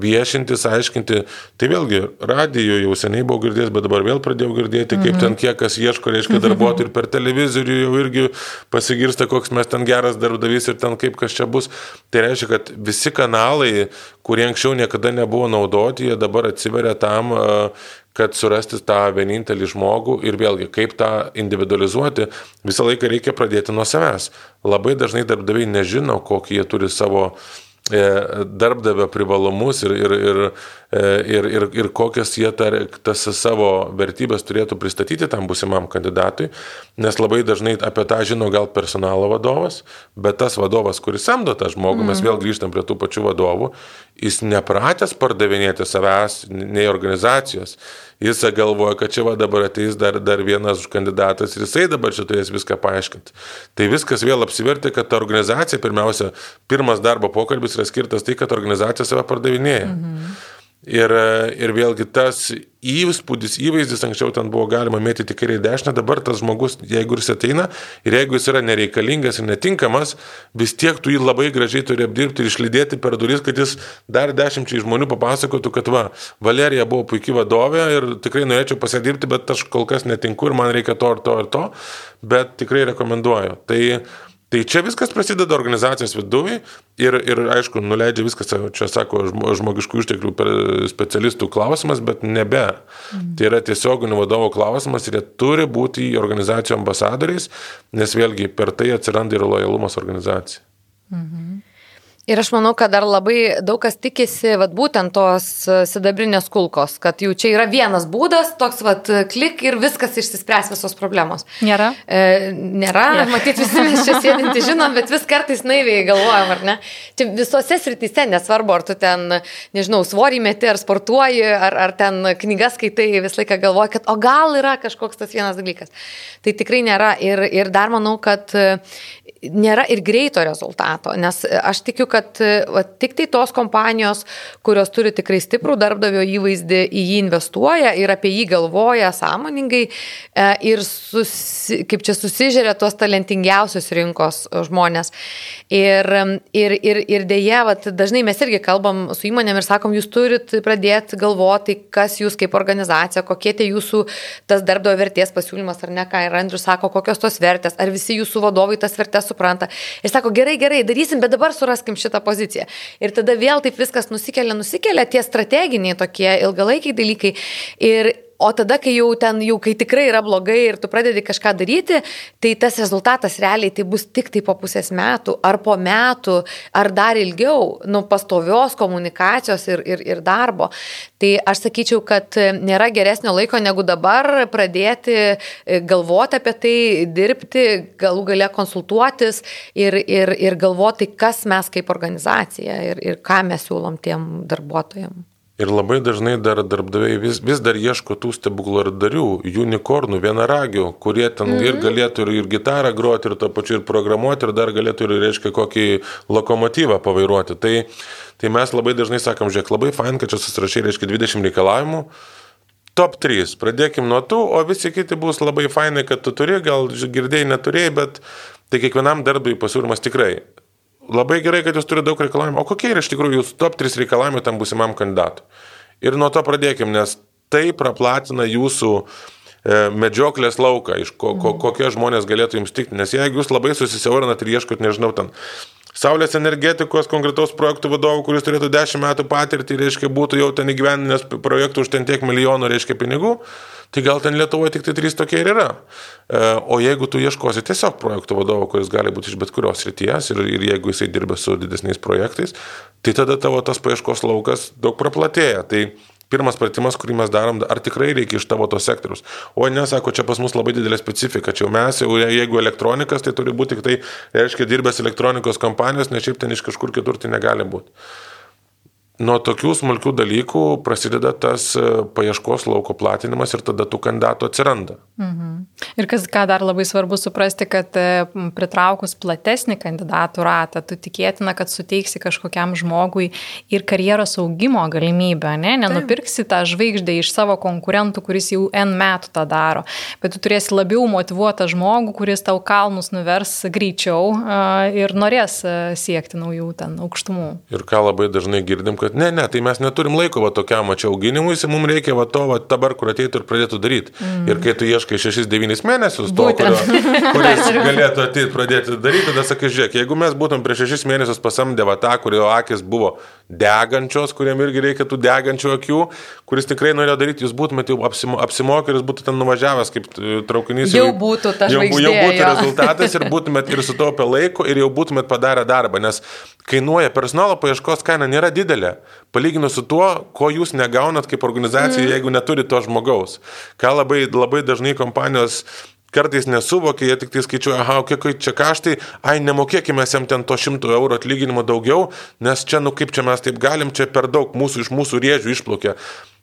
viešintis, aiškinti. Tai vėlgi, radijo jau seniai buvau girdėjęs, bet dabar vėl pradėjau girdėti, kaip mhm. ten kiek kas ieško, reiškia darbuotojų ir per televizorių jau irgi pasigirsta, koks mes ten geras darbdavys ir ten kaip kas čia bus. Tai reiškia, kad visi kanalai, kurie anksčiau niekada nebuvo naudoti, jie dabar atsiveria tam, kad surasti tą vienintelį žmogų ir vėlgi, kaip tą individualizuoti, visą laiką reikia pradėti nuo savęs. Labai dažnai darbdaviai nežino, kokį jie turi savo e, darbdavio privalumus ir, ir, ir, ir, ir, ir kokias jie tar, tas savo vertybės turėtų pristatyti tam busimam kandidatui, nes labai dažnai apie tą žino gal personalo vadovas, bet tas vadovas, kuris samdo tą žmogų, mm. mes vėl grįžtam prie tų pačių vadovų, jis nepratęs pardavinėti savęs nei organizacijos jis galvoja, kad čia va dabar ateis dar, dar vienas kandidatas ir jisai dabar čia turės viską paaiškinti. Tai viskas vėl apsivertė, kad ta organizacija, pirmiausia, pirmas darbo pokalbis yra skirtas tai, kad organizacija save pardavinėja. Mhm. Ir, ir vėlgi tas įspūdis, įvaizdis, anksčiau ten buvo galima mėtyti kairį ir dešinę, dabar tas žmogus, jeigu jis ateina ir jeigu jis yra nereikalingas ir netinkamas, vis tiek tu jį labai gražiai turi apdirbti ir išlydėti per duris, kad jis dar dešimčiai žmonių papasakotų, kad va, Valerija buvo puikia vadovė ir tikrai norėčiau pasidirbti, bet aš kol kas netinku ir man reikia to ir to ir to, bet tikrai rekomenduoju. Tai Tai čia viskas prasideda organizacijos viduje ir, ir, aišku, nuleidžia viskas, čia sako, žmogiškų išteklių specialistų klausimas, bet nebe. Mhm. Tai yra tiesioginių vadovo klausimas ir jie turi būti organizacijų ambasadoriais, nes vėlgi per tai atsiranda ir lojalumas organizacijai. Mhm. Ir aš manau, kad dar labai daug kas tikisi, vat, būtent tos e, sidabrinės kulkos, kad jau čia yra vienas būdas, toks vat, klik ir viskas išsispręs visos problemos. Nėra? E, nėra, ja. matyt, visi mes čia sėdinti žinom, bet vis kartais naiviai galvojam, ar ne? Čia visose srityse, nesvarbu, ar tu ten, nežinau, svorį meti, ar sportuoji, ar, ar ten knygas skaitai, visą laiką galvoji, kad o gal yra kažkoks tas vienas dalykas. Tai tikrai nėra. Ir, ir dar manau, kad nėra ir greito rezultato, nes aš tikiu, kad va, tik tai tos kompanijos, kurios turi tikrai stiprų darbdavio įvaizdį, į jį investuoja ir apie jį galvoja sąmoningai e, ir susi, kaip čia susižiūrė tuos talentingiausius rinkos žmonės. Ir, ir, ir, ir dėje, va, dažnai mes irgi kalbam su įmonėm ir sakom, jūs turit pradėti galvoti, kas jūs kaip organizacija, kokie tie jūsų tas darbdavio vertės pasiūlymas ar ne, ką ir Andrius sako, kokios tos vertės, ar visi jūsų vadovai tas vertės supranta. Ir sako, gerai, gerai, darysim, bet dabar suraskim šitą poziciją. Ir tada vėl taip viskas nusikelia, nusikelia tie strateginiai tokie ilgalaikiai dalykai. Ir O tada, kai jau ten, jau kai tikrai yra blogai ir tu pradedi kažką daryti, tai tas rezultatas realiai tai bus tik tai po pusės metų, ar po metų, ar dar ilgiau, nu, pastovios komunikacijos ir, ir, ir darbo. Tai aš sakyčiau, kad nėra geresnio laiko negu dabar pradėti e, galvoti apie tai, dirbti, galų gale konsultuotis ir, ir, ir galvoti, kas mes kaip organizacija ir, ir ką mes siūlom tiem darbuotojams. Ir labai dažnai dar darbdaviai vis, vis dar ieško tų stebuklardarių, unikornų, vienaragių, kurie ten mm -hmm. ir mhm. galėtų ir, ir gitarą groti, ir to pačiu ir programuoti, ir dar galėtų ir, reiškia, kokį lokomotyvą pavairuoti. Tai, tai mes labai dažnai sakom, žiūrėk, labai fain, kad čia susirašai, reiškia, 20 reikalavimų. Top 3. Pradėkim nuo tų, o visi kiti bus labai fainai, kad tu turi, gal girdėjai neturėjai, bet tai kiekvienam darbui pasiūlymas tikrai labai gerai, kad jūs turite daug reikalavimų. O kokie yra iš tikrųjų jūsų top 3 reikalavimai tam būsimam kandidatui? Ir nuo to pradėkim, nes tai praplatina jūsų e, medžioklės lauką, iš ko, ko, kokie žmonės galėtų jums tikti. Nes jeigu jūs labai susisiaurinat ir ieškot, nežinau, ten Saulės energetikos konkretaus projektų vadovų, kuris turėtų 10 metų patirtį, reiškia, būtų jau ten įgyveninęs projektų už ten tiek milijonų, reiškia, pinigų, tai gal ten Lietuvoje tik tai trys tokie ir yra. E, o jeigu tu ieškosi tiesiog projektų vadovo, kuris gali būti iš bet kurios ryties ir, ir jeigu jisai dirba su didesniais projektais, tai tada tavo tas paieškos laukas daug praplatėja. Tai Pirmas pratimas, kurį mes darom, ar tikrai reikia iš tavo to sektoriaus. O ne, sako, čia pas mus labai didelė specifika, čia jau mes, jau, jeigu elektronikas, tai turi būti tik tai, reiškia, dirbęs elektronikos kompanijos, nes šiaip ten iš kažkur kitur tai negali būti. Nuo tokių smulkių dalykų prasideda tas e, paieškos lauko platinimas ir tada tų kandidatų atsiranda. Mhm. Ir kas, ką dar labai svarbu suprasti, kad e, pritraukus platesnį kandidatų ratą, tu tikėtina, kad suteiksi kažkokiam žmogui ir karjeros augimo galimybę, ne? nenupirksi tą žvaigždę iš savo konkurentų, kuris jau N metų tą daro, bet tu turėsi labiau motivuotą žmogų, kuris tau kalnus nuvers greičiau ir norės e, siekti naujų ten aukštumų. Ir ką labai dažnai girdim, kad kad ne, ne, tai mes neturim laiko va tokiam mačiau auginimui, mums reikia va to va dabar, kur ateitų ir pradėtų daryti. Mm. Ir kai tu ieškai 6-9 mėnesius to, kurio, kuris galėtų ateiti pradėti daryti, tada sakai, žiūrėk, jeigu mes būtum prieš 6 mėnesius pasamdę va tą, kurio akis buvo degančios, kuriam irgi reikia tų degančių akių, kuris tikrai norėjo daryti, jūs būtumėte jau apsimo, apsimokę ir jūs būtumėte ten nuvažiavęs kaip e, traukinys. Jau būtų tas jau, žvaigždė, jau būtų jo. rezultatas ir būtumėte ir sutaupę laiko ir jau būtumėte padarę darbą, nes kainuoja personalo paieškos kaina nėra didelė, palyginus su tuo, ko jūs negaunat kaip organizacija, mm. jeigu neturi to žmogaus. Ką labai, labai dažnai kompanijos kartais nesuvokia, jie tik tai skaičiuoja, aha, kiek čia kaštai, ai, nemokėkime jam ten to šimtų eurų atlyginimo daugiau, nes čia, nu kaip čia mes taip galim, čia per daug mūsų iš mūsų rėžių išplaukia.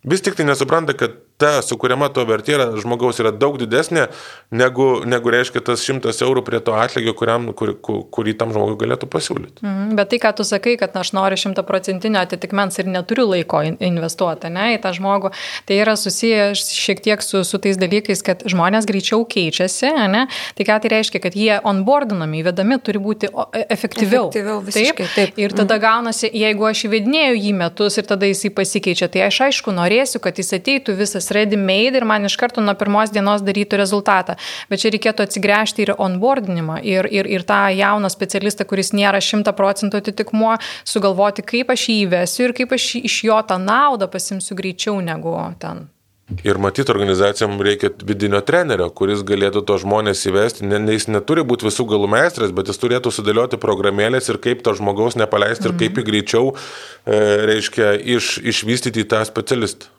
Vis tik tai nesupranta, kad ta sukūriama to vertė žmogaus yra daug didesnė, negu, negu reiškia tas šimtas eurų prie to atlygio, kuriam, kur, kur, kurį tam žmogui galėtų pasiūlyti. Mm, bet tai, ką tu sakai, kad na, aš noriu šimtaprocentinio atitikmens ir neturiu laiko investuoti ne, į tą žmogų, tai yra susiję šiek tiek su, su tais dalykais, kad žmonės greičiau keičiasi, ne? tai ką tai reiškia, kad jie onboardinami, įvedami turi būti e, efektyviau. Efektyviau, visiškai. Taip, taip. Ir tada mm. gaunasi, jeigu aš įvedinėjau jį metus ir tada jisai pasikeičia, tai aš aišku norėsiu, kad jis ateitų visas viskas ready made ir man iš karto nuo pirmos dienos darytų rezultatą. Bet čia reikėtų atsigręžti ir onboardinimą ir, ir, ir tą jauną specialistą, kuris nėra šimta procentų atitikmuo, sugalvoti, kaip aš jį įvesiu ir kaip aš iš jo tą naudą pasimsiu greičiau negu ten Ir matyti organizacijom reikia vidinio trenerio, kuris galėtų to žmonės įvesti. Ne, jis neturi būti visų galų meistras, bet jis turėtų sudėlioti programėlės ir kaip to žmogaus nepaleisti mhm. ir kaip jį greičiau, e, reiškia, iš, išvystyti tą specialistą.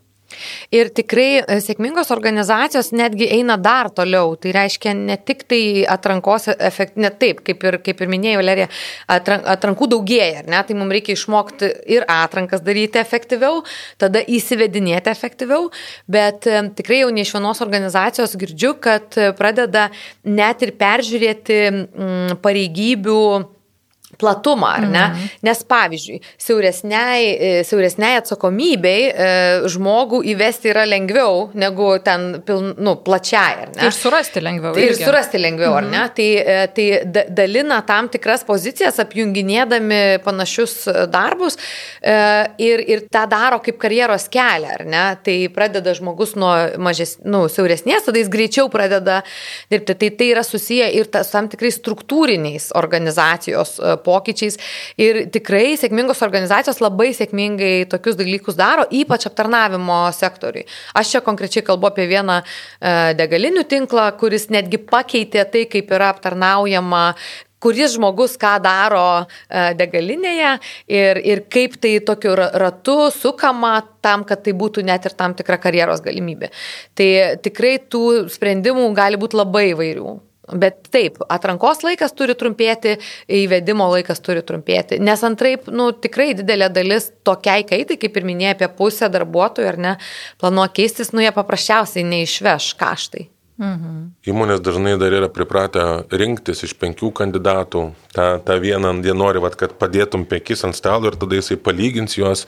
Ir tikrai e, sėkmingos organizacijos netgi eina dar toliau. Tai reiškia ne tik tai atrankos efekt, ne taip, kaip ir, kaip ir minėjau, Lerija, atrankų daugėja, ne? tai mums reikia išmokti ir atrankas daryti efektyviau, tada įsivedinėti efektyviau, bet e, tikrai jau ne iš vienos organizacijos girdžiu, kad pradeda net ir peržiūrėti pareigybių platumą, ar ne? Mhm. Nes pavyzdžiui, siauresniai, e, siauresniai atsakomybei e, žmogų įvesti yra lengviau negu ten piln, nu, plačiai, ar ne? Ir surasti lengviau. Ir irgi. surasti lengviau, mhm. ar ne? Tai, e, tai dalina tam tikras pozicijas, apjunginėdami panašius darbus ir, ir tą daro kaip karjeros kelią, ar ne? Tai pradeda žmogus nuo mažes, nu, siauresnės, tada jis greičiau pradeda dirbti. Tai tai yra susiję ir tas tam tikrais struktūriniais organizacijos pokyčiais. Ir tikrai sėkmingos organizacijos labai sėkmingai tokius dalykus daro, ypač aptarnavimo sektoriui. Aš čia konkrečiai kalbu apie vieną e, degalinių tinklą, kuris netgi pakeitė tai, kaip yra aptarnaujama kuris žmogus ką daro e, degalinėje ir, ir kaip tai tokiu ratu sukama tam, kad tai būtų net ir tam tikra karjeros galimybė. Tai tikrai tų sprendimų gali būti labai įvairių. Bet taip, atrankos laikas turi trumpėti, įvedimo laikas turi trumpėti, nes antraip, nu, tikrai didelė dalis tokiai kaitai, kaip ir minėjai, apie pusę darbuotojų ar ne, planuoja keistis, nu, jie paprasčiausiai neišveš kaštai. Mhm. Įmonės dažnai dar yra pripratę rinktis iš penkių kandidatų. Ta, ta vieną, jie nori, vat, kad padėtum penkis ant stalo ir tada jisai palygins juos.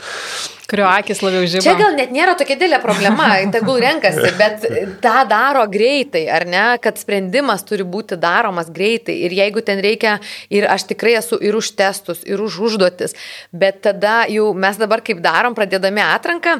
Kurio akis labiau žino. Čia gal net nėra tokia didelė problema, tegul renkasi, bet tą daro greitai, ar ne, kad sprendimas turi būti daromas greitai. Ir jeigu ten reikia, ir aš tikrai esu ir už testus, ir už užduotis, bet tada jau mes dabar kaip darom, pradėdami atranką,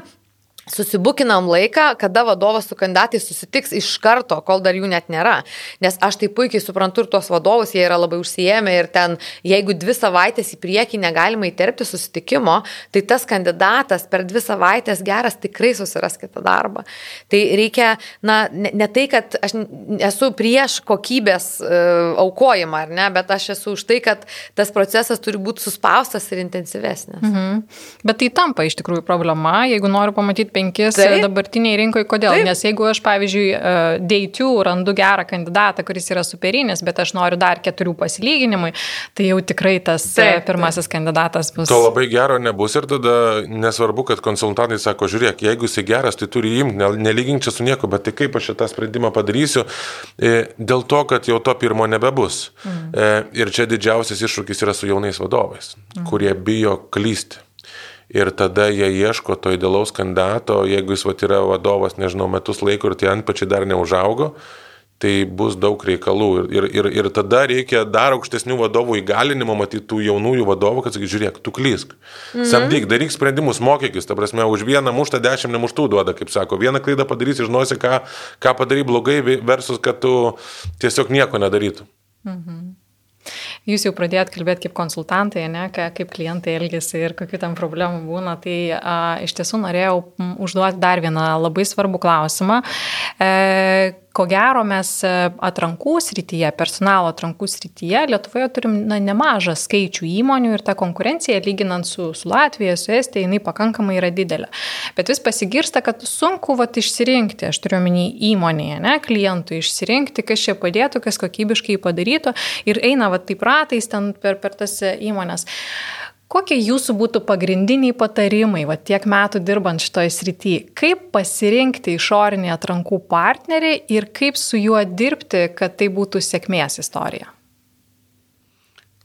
susibukinam laiką, kada vadovas su kandidatais susitiks iš karto, kol dar jų net nėra. Nes aš tai puikiai suprantu ir tuos vadovus, jie yra labai užsijėmę ir ten, jeigu dvi savaitės į priekį negalima įterpti susitikimo, tai tas kandidatas per dvi savaitės geras tikrai susiras kitą darbą. Tai reikia, na, ne, ne tai, kad aš esu prieš kokybės uh, aukojimą, ar ne, bet aš esu už tai, kad tas procesas turi būti suspaustas ir intensyvesnis. Mhm. Bet tai tampa iš tikrųjų problema, jeigu noriu pamatyti penkis Taip. dabartiniai rinkoje. Kodėl? Taip. Nes jeigu aš, pavyzdžiui, e, deitų randu gerą kandidatą, kuris yra superinis, bet aš noriu dar keturių pasilyginimui, tai jau tikrai tas e, Taip. pirmasis kandidatas bus. To labai gero nebus ir tada nesvarbu, kad konsultantai sako, žiūrėk, jeigu jis geras, tai turi imti, nelygink čia su nieko, bet tai kaip aš šitą sprendimą padarysiu, e, dėl to, kad jau to pirmo nebebus. Mm. Ir čia didžiausias iššūkis yra su jaunais vadovais, mm. kurie bijo klysti ir tada jie ieško to idealaus kandidato, jeigu jis vat, yra vadovas, nežinau, metus laiko ir tie antpačiai dar neužaugo, tai bus daug reikalų. Ir, ir, ir, tada reikia dar aukštesnių vadovų įgalinimo, matyti tų jaunųjų vadovų, kad sakyk, žiūrėk, tu klysk. Mhm. Samdyk, daryk sprendimus, mokykis, ta prasme, už vieną muštą dešimt nemuštų duoda, kaip sako. Vieną klaidą padarysi, žinosi, ką, ką padarai blogai, versus, kad tu tiesiog nieko nedarytum. Mhm. Jūs jau pradėjot kalbėti kaip konsultantai, ne, kaip klientai elgesi ir kokių tam problemų būna. Tai a, iš tiesų norėjau užduoti dar vieną labai svarbų klausimą. E, ko gero mes e, atrankų srityje, personalo atrankų srityje Lietuvoje turim na, nemažą skaičių įmonių ir ta konkurencija, lyginant su, su Latvija, su Estija, jinai pakankamai yra didelė. Bet vis pasigirsta, kad sunku vat, išsirinkti, aš turiu omeny įmonėje, ne, klientui išsirinkti, kas čia padėtų, kas kokybiškai padarytų ir eina vat, taip ratais ten per, per tas įmonės. Kokie jūsų būtų pagrindiniai patarimai, va tiek metų dirbant šitoje srityje? Kaip pasirinkti išorinį atrankų partnerį ir kaip su juo dirbti, kad tai būtų sėkmės istorija?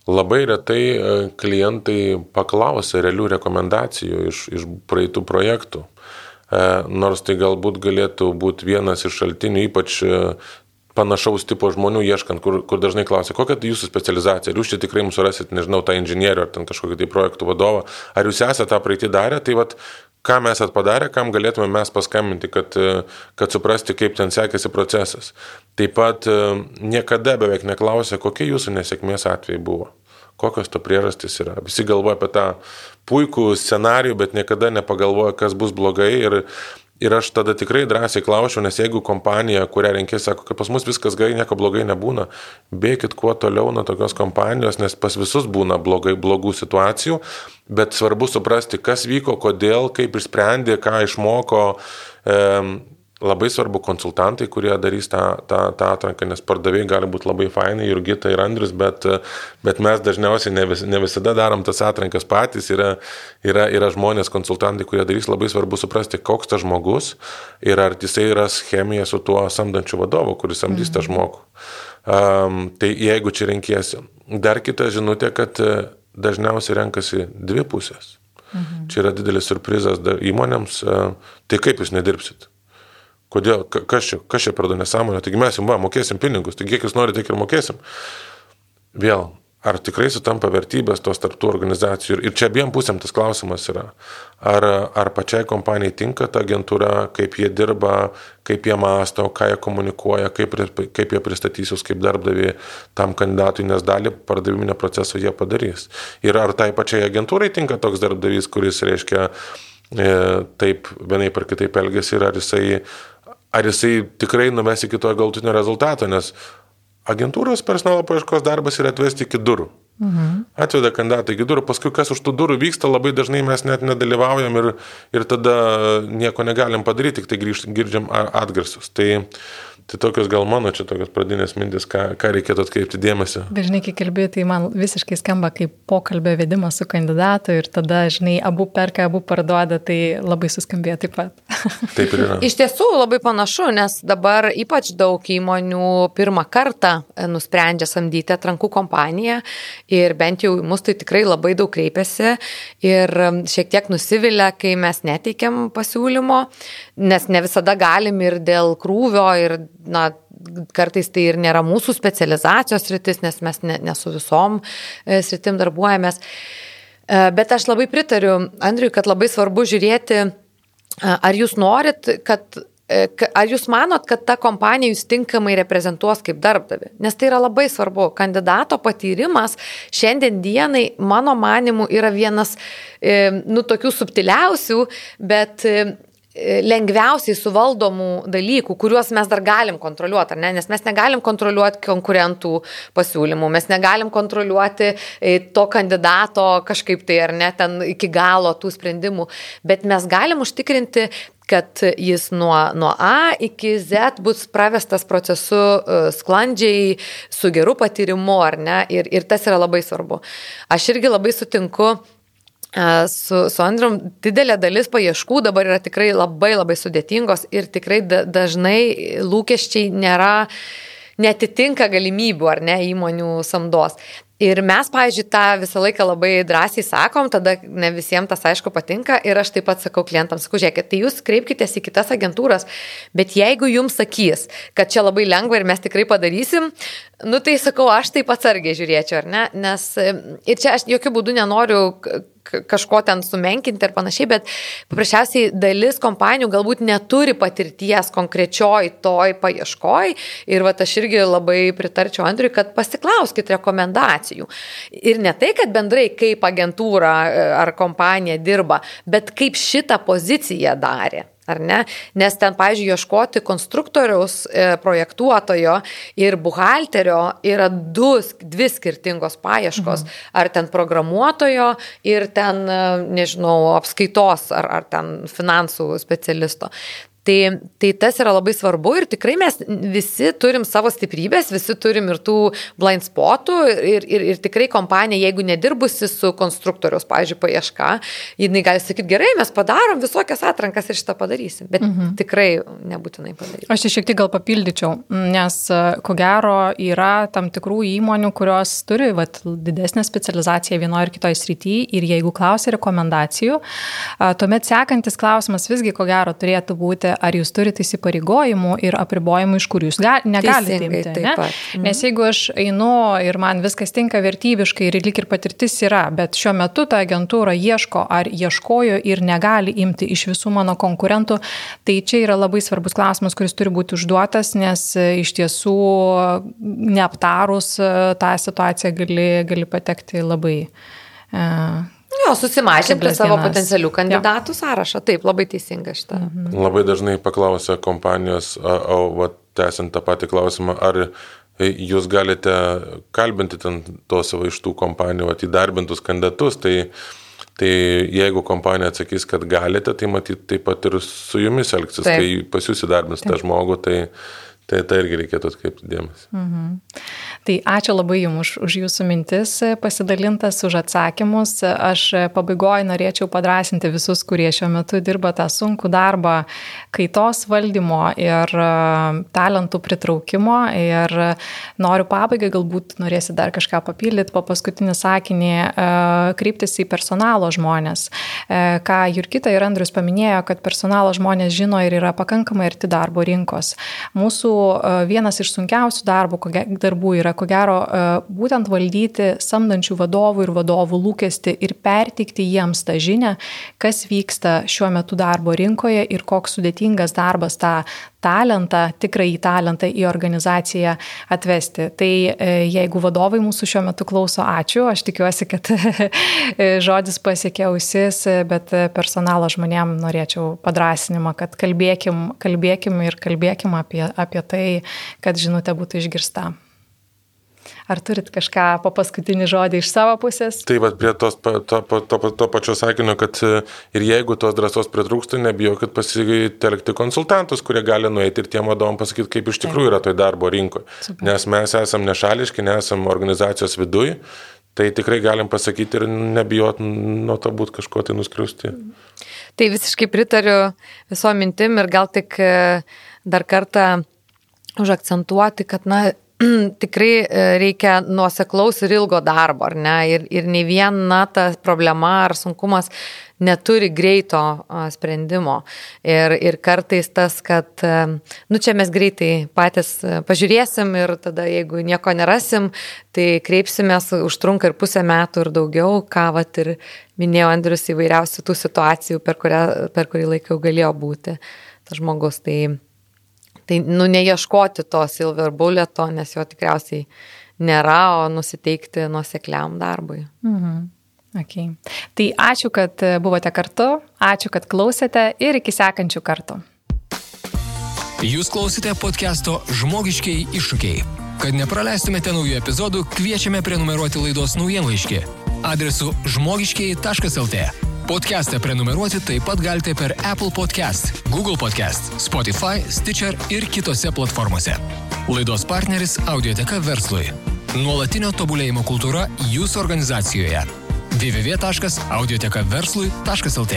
Labai retai e, klientai paklausia realių rekomendacijų iš, iš praeitų projektų. E, nors tai galbūt galėtų būti vienas iš šaltinių, ypač e, panašaus tipo žmonių ieškant, kur, kur dažnai klausia, kokia tai jūsų specializacija, ar jūs čia tikrai mums surasit, nežinau, tą inžinierių ar ten kažkokį tai projektų vadovą, ar jūs esate tą praeitį darę, tai vad, ką mes atpadarę, kam galėtume mes paskambinti, kad, kad suprasti, kaip ten sekėsi procesas. Taip pat niekada beveik neklausė, kokie jūsų nesėkmės atvejai buvo kokios to priežastys yra. Visi galvoja apie tą puikų scenarių, bet niekada nepagalvoja, kas bus blogai. Ir Ir aš tada tikrai drąsiai klausiu, nes jeigu kompanija, kurią renkės, sako, kad pas mus viskas gerai, nieko blogai nebūna, bėkit kuo toliau nuo tokios kompanijos, nes pas visus būna blogai, blogų situacijų, bet svarbu suprasti, kas vyko, kodėl, kaip išsprendė, ką išmoko. E, labai svarbu konsultantai, kurie darys tą, tą, tą atranką, nes pardavėjai gali būti labai fainai, Jurgita ir Andrius, bet, bet mes dažniausiai ne, vis, ne visada darom tas atrankas patys, yra, yra, yra žmonės, konsultantai, kurie darys, labai svarbu suprasti, koks tas žmogus ir ar jisai yra chemija su tuo samdančiu vadovu, kuris samdys tą mhm. žmogų. Um, tai jeigu čia renkėsi. Dar kita žinutė, kad dažniausiai renkasi dvi pusės. Mhm. Čia yra didelis surprizas įmonėms. Tai kaip jūs nedirbsit? Kodėl, kas čia, kas čia per du nesąmonę, taigi mes jums va, mokėsim pinigus, taigi kiek jūs norite, tiek ir mokėsim. Vėl, ar tikrai sutampa vertybės tos tarptų organizacijų ir čia abiem pusėm tas klausimas yra. Ar, ar pačiai kompanijai tinka ta agentūra, kaip jie dirba, kaip jie masto, ką jie komunikuoja, kaip, kaip jie pristatysius kaip darbdavi tam kandidatui, nes dalį pardaviminio proceso jie padarys. Ir ar tai pačiai agentūrai tinka toks darbdavys, kuris reiškia e, taip vienai par kitaip elgesi ir ar jisai ar jisai tikrai numes iki to galutinio rezultato, nes agentūros personalo paieškos darbas yra atvesti iki durų. Mhm. Atveda kandidatą iki durų, paskui kas už tų durų vyksta, labai dažnai mes net nedalyvaujam ir, ir tada nieko negalim padaryti, tik tai grįžt, girdžiam atgarsus. Tai, Tai tokios gal mano čia tokios pradinės mintis, ką, ką reikėtų atkreipti dėmesį. Dažnai, kai kalbėjai, tai man visiškai skamba kaip pokalbio vedimas su kandidatu ir tada, žinai, abu perka, abu parduoda, tai labai suskambėjo taip pat. Taip ir yra. Iš tiesų labai panašu, nes dabar ypač daug įmonių pirmą kartą nusprendžia samdyti atrankų kompaniją ir bent jau mus tai tikrai labai daug kreipiasi ir šiek tiek nusivilia, kai mes neteikiam pasiūlymo, nes ne visada galim ir dėl krūvio ir na, kartais tai ir nėra mūsų specializacijos sritis, nes mes ne, ne su visom e, sritim darbuojamės. E, bet aš labai pritariu Andriui, kad labai svarbu žiūrėti, e, ar jūs norit, kad Ar jūs manot, kad ta kompanija jūs tinkamai reprezentuos kaip darbdavi? Nes tai yra labai svarbu. Kandidato patyrimas šiandien dienai, mano manimu, yra vienas, nu, tokių subtiliausių, bet lengviausiai suvaldomų dalykų, kuriuos mes dar galim kontroliuoti, ne? Nes mes negalim kontroliuoti konkurentų pasiūlymų, mes negalim kontroliuoti e, to kandidato kažkaip tai, ar ne, ten iki galo tų sprendimų, bet mes galim užtikrinti, kad jis nuo, nuo A iki Z bus pravestas procesu e, sklandžiai, su geru patyrimu, ar ne? Ir, ir tas yra labai svarbu. Aš irgi labai sutinku su, su Andrium didelė dalis paieškų dabar yra tikrai labai labai sudėtingos ir tikrai dažnai lūkesčiai nėra, netitinka galimybių ar ne įmonių samdos. Ir mes, pavyzdžiui, tą visą laiką labai drąsiai sakom, tada ne visiems tas aišku patinka ir aš taip pat sakau klientams, sakau, žiūrėkit, tai jūs kreipkitės į kitas agentūras, bet jeigu jums sakys, kad čia labai lengva ir mes tikrai padarysim, nu tai sakau, aš taip atsargiai žiūrėčiau, ar ne? Nes ir čia aš jokių būdų nenoriu kažko ten sumenkinti ir panašiai, bet paprasčiausiai dalis kompanijų galbūt neturi patirties konkrečioj toj paieškoj ir va aš irgi labai pritarčiau Andriui, kad pasiklauskit rekomendacijų. Ir ne tai, kad bendrai kaip agentūra e, ar kompanija dirba, bet kaip šitą poziciją darė. Ar ne? Nes ten, pavyzdžiui, ieškoti konstruktoriaus, e, projektuotojo ir buhalterio yra du, dvi skirtingos paieškos. Mhm. Ar ten programuotojo ir ten, e, nežinau, apskaitos ar, ar ten finansų specialisto. Tai, tai tas yra labai svarbu ir tikrai mes visi turim savo stiprybės, visi turim ir tų blind spotų ir, ir, ir tikrai kompanija, jeigu nedirbusi su konstruktoriaus, pavyzdžiui, paieška, jinai gali sakyti, gerai, mes padarom visokias atrankas ir šitą padarysim, bet mhm. tikrai nebūtinai padarysim. Aš šiek tiek gal papildyčiau, nes ko gero yra tam tikrų įmonių, kurios turi vat, didesnę specializaciją vienoje ar kitoje srityje ir jeigu klausia rekomendacijų, tuomet sekantis klausimas visgi ko gero turėtų būti ar jūs turite įsipareigojimų ir apribojimų, iš kurių jūs ga, negalite imti. Ne? Mhm. Nes jeigu aš einu ir man viskas tinka vertybiškai ir lik ir patirtis yra, bet šiuo metu ta agentūra ieško ar ieškojo ir negali imti iš visų mano konkurentų, tai čia yra labai svarbus klausimas, kuris turi būti užduotas, nes e, iš tiesų neaptarus e, tą situaciją gali, gali patekti labai. Jo, susimažinti savo dienas. potencialių kandidatų sąrašą. Taip, labai teisinga šitą. Mhm. Labai dažnai paklausia kompanijos, o, o tęsiant tą patį klausimą, ar jūs galite kalbinti ten tos savo iš tų kompanijų, va, įdarbintus kandidatus, tai, tai jeigu kompanija atsakys, kad galite, tai matyt taip pat ir su jumis elgsis, Taip. kai pas jūs įdarbins tą žmogų, tai Tai tai irgi reikėtų atkreipti dėmesį. Mhm. Tai ačiū labai Jums už, už Jūsų mintis pasidalintas, už atsakymus. Aš pabaigoje norėčiau padrasinti visus, kurie šiuo metu dirba tą sunkų darbą kaitos valdymo ir e, talentų pritraukimo. Ir noriu pabaigai, galbūt norėsi dar kažką papildyti, po paskutinį sakinį, e, kryptis į personalo žmonės. E, Ką Jurkita ir Andrius paminėjo, kad personalo žmonės žino ir yra pakankamai arti darbo rinkos. Mūsų e, vienas iš sunkiausių darbų, darbų yra, ko gero, e, būtent valdyti samdančių vadovų ir vadovų lūkesti ir pertikti jiems tą žinę, kas vyksta šiuo metu darbo rinkoje ir koks sudėtingas darbas tą talentą, tikrąjį talentą į organizaciją atvesti. Tai e, jeigu vadovai mūsų šiuo metu klauso, ačiū, aš tikiuosi, kad žodis pasiekė ausis, bet personalo žmonėm norėčiau padrasinimą, kad kalbėkim, kalbėkim ir kalbėkim apie, apie tai, kad žinutė būtų išgirsta. Ar turit kažką po paskutinį žodį iš savo pusės? Tai va prie tos, to, to, to, to pačio sakinio, kad e, ir jeigu tos drąsos pritrūkstų, nebijokit pasitelkti konsultantus, kurie gali nueiti ir tiem vadovam pasakyti, kaip iš tikrųjų yra toj darbo rinkoje. Super. Nes mes esam nešališki, nesam organizacijos viduj, tai tikrai galim pasakyti ir nebijot nuo to būti kažkuo tai nuskriausti. Tai visiškai pritariu viso mintim ir gal tik e, dar kartą užakcentuoti, kad, na, tikrai e, reikia nuoseklaus ir ilgo darbo, ar ne? Ir, ir nei viena ta problema ar sunkumas neturi greito sprendimo. Ir, ir kartais tas, kad, e, nu čia mes greitai patys e, pažiūrėsim ir tada, jeigu nieko nerasim, tai kreipsimės, užtrunka ir pusę metų ir daugiau, ką vat ir minėjo Andrius įvairiausių tų situacijų, per, kurią, per kurį laiką jau galėjo būti tas žmogus. Tai, Tai, nu, neieškoti to silver bulleto, nes jo tikriausiai nėra, o nusiteikti nuosekliam darbui. Mhm. Okay. Tai ačiū, kad buvote kartu, ačiū, kad klausėte ir iki sekančių kartų. Jūs klausite podcast'o Žmogiškiai iššūkiai. Kad nepraleistumėte naujų epizodų, kviečiame prenumeruoti laidos naujienlaiškį adresu žmogiškiai.lt. Podcast'ą prenumeruoti taip pat galite per Apple Podcast, Google Podcast, Spotify, Stitcher ir kitose platformose. Laidos partneris Audioteka verslui. Nuolatinio tobulėjimo kultūra jūsų organizacijoje. www.audiotekaverslui.lt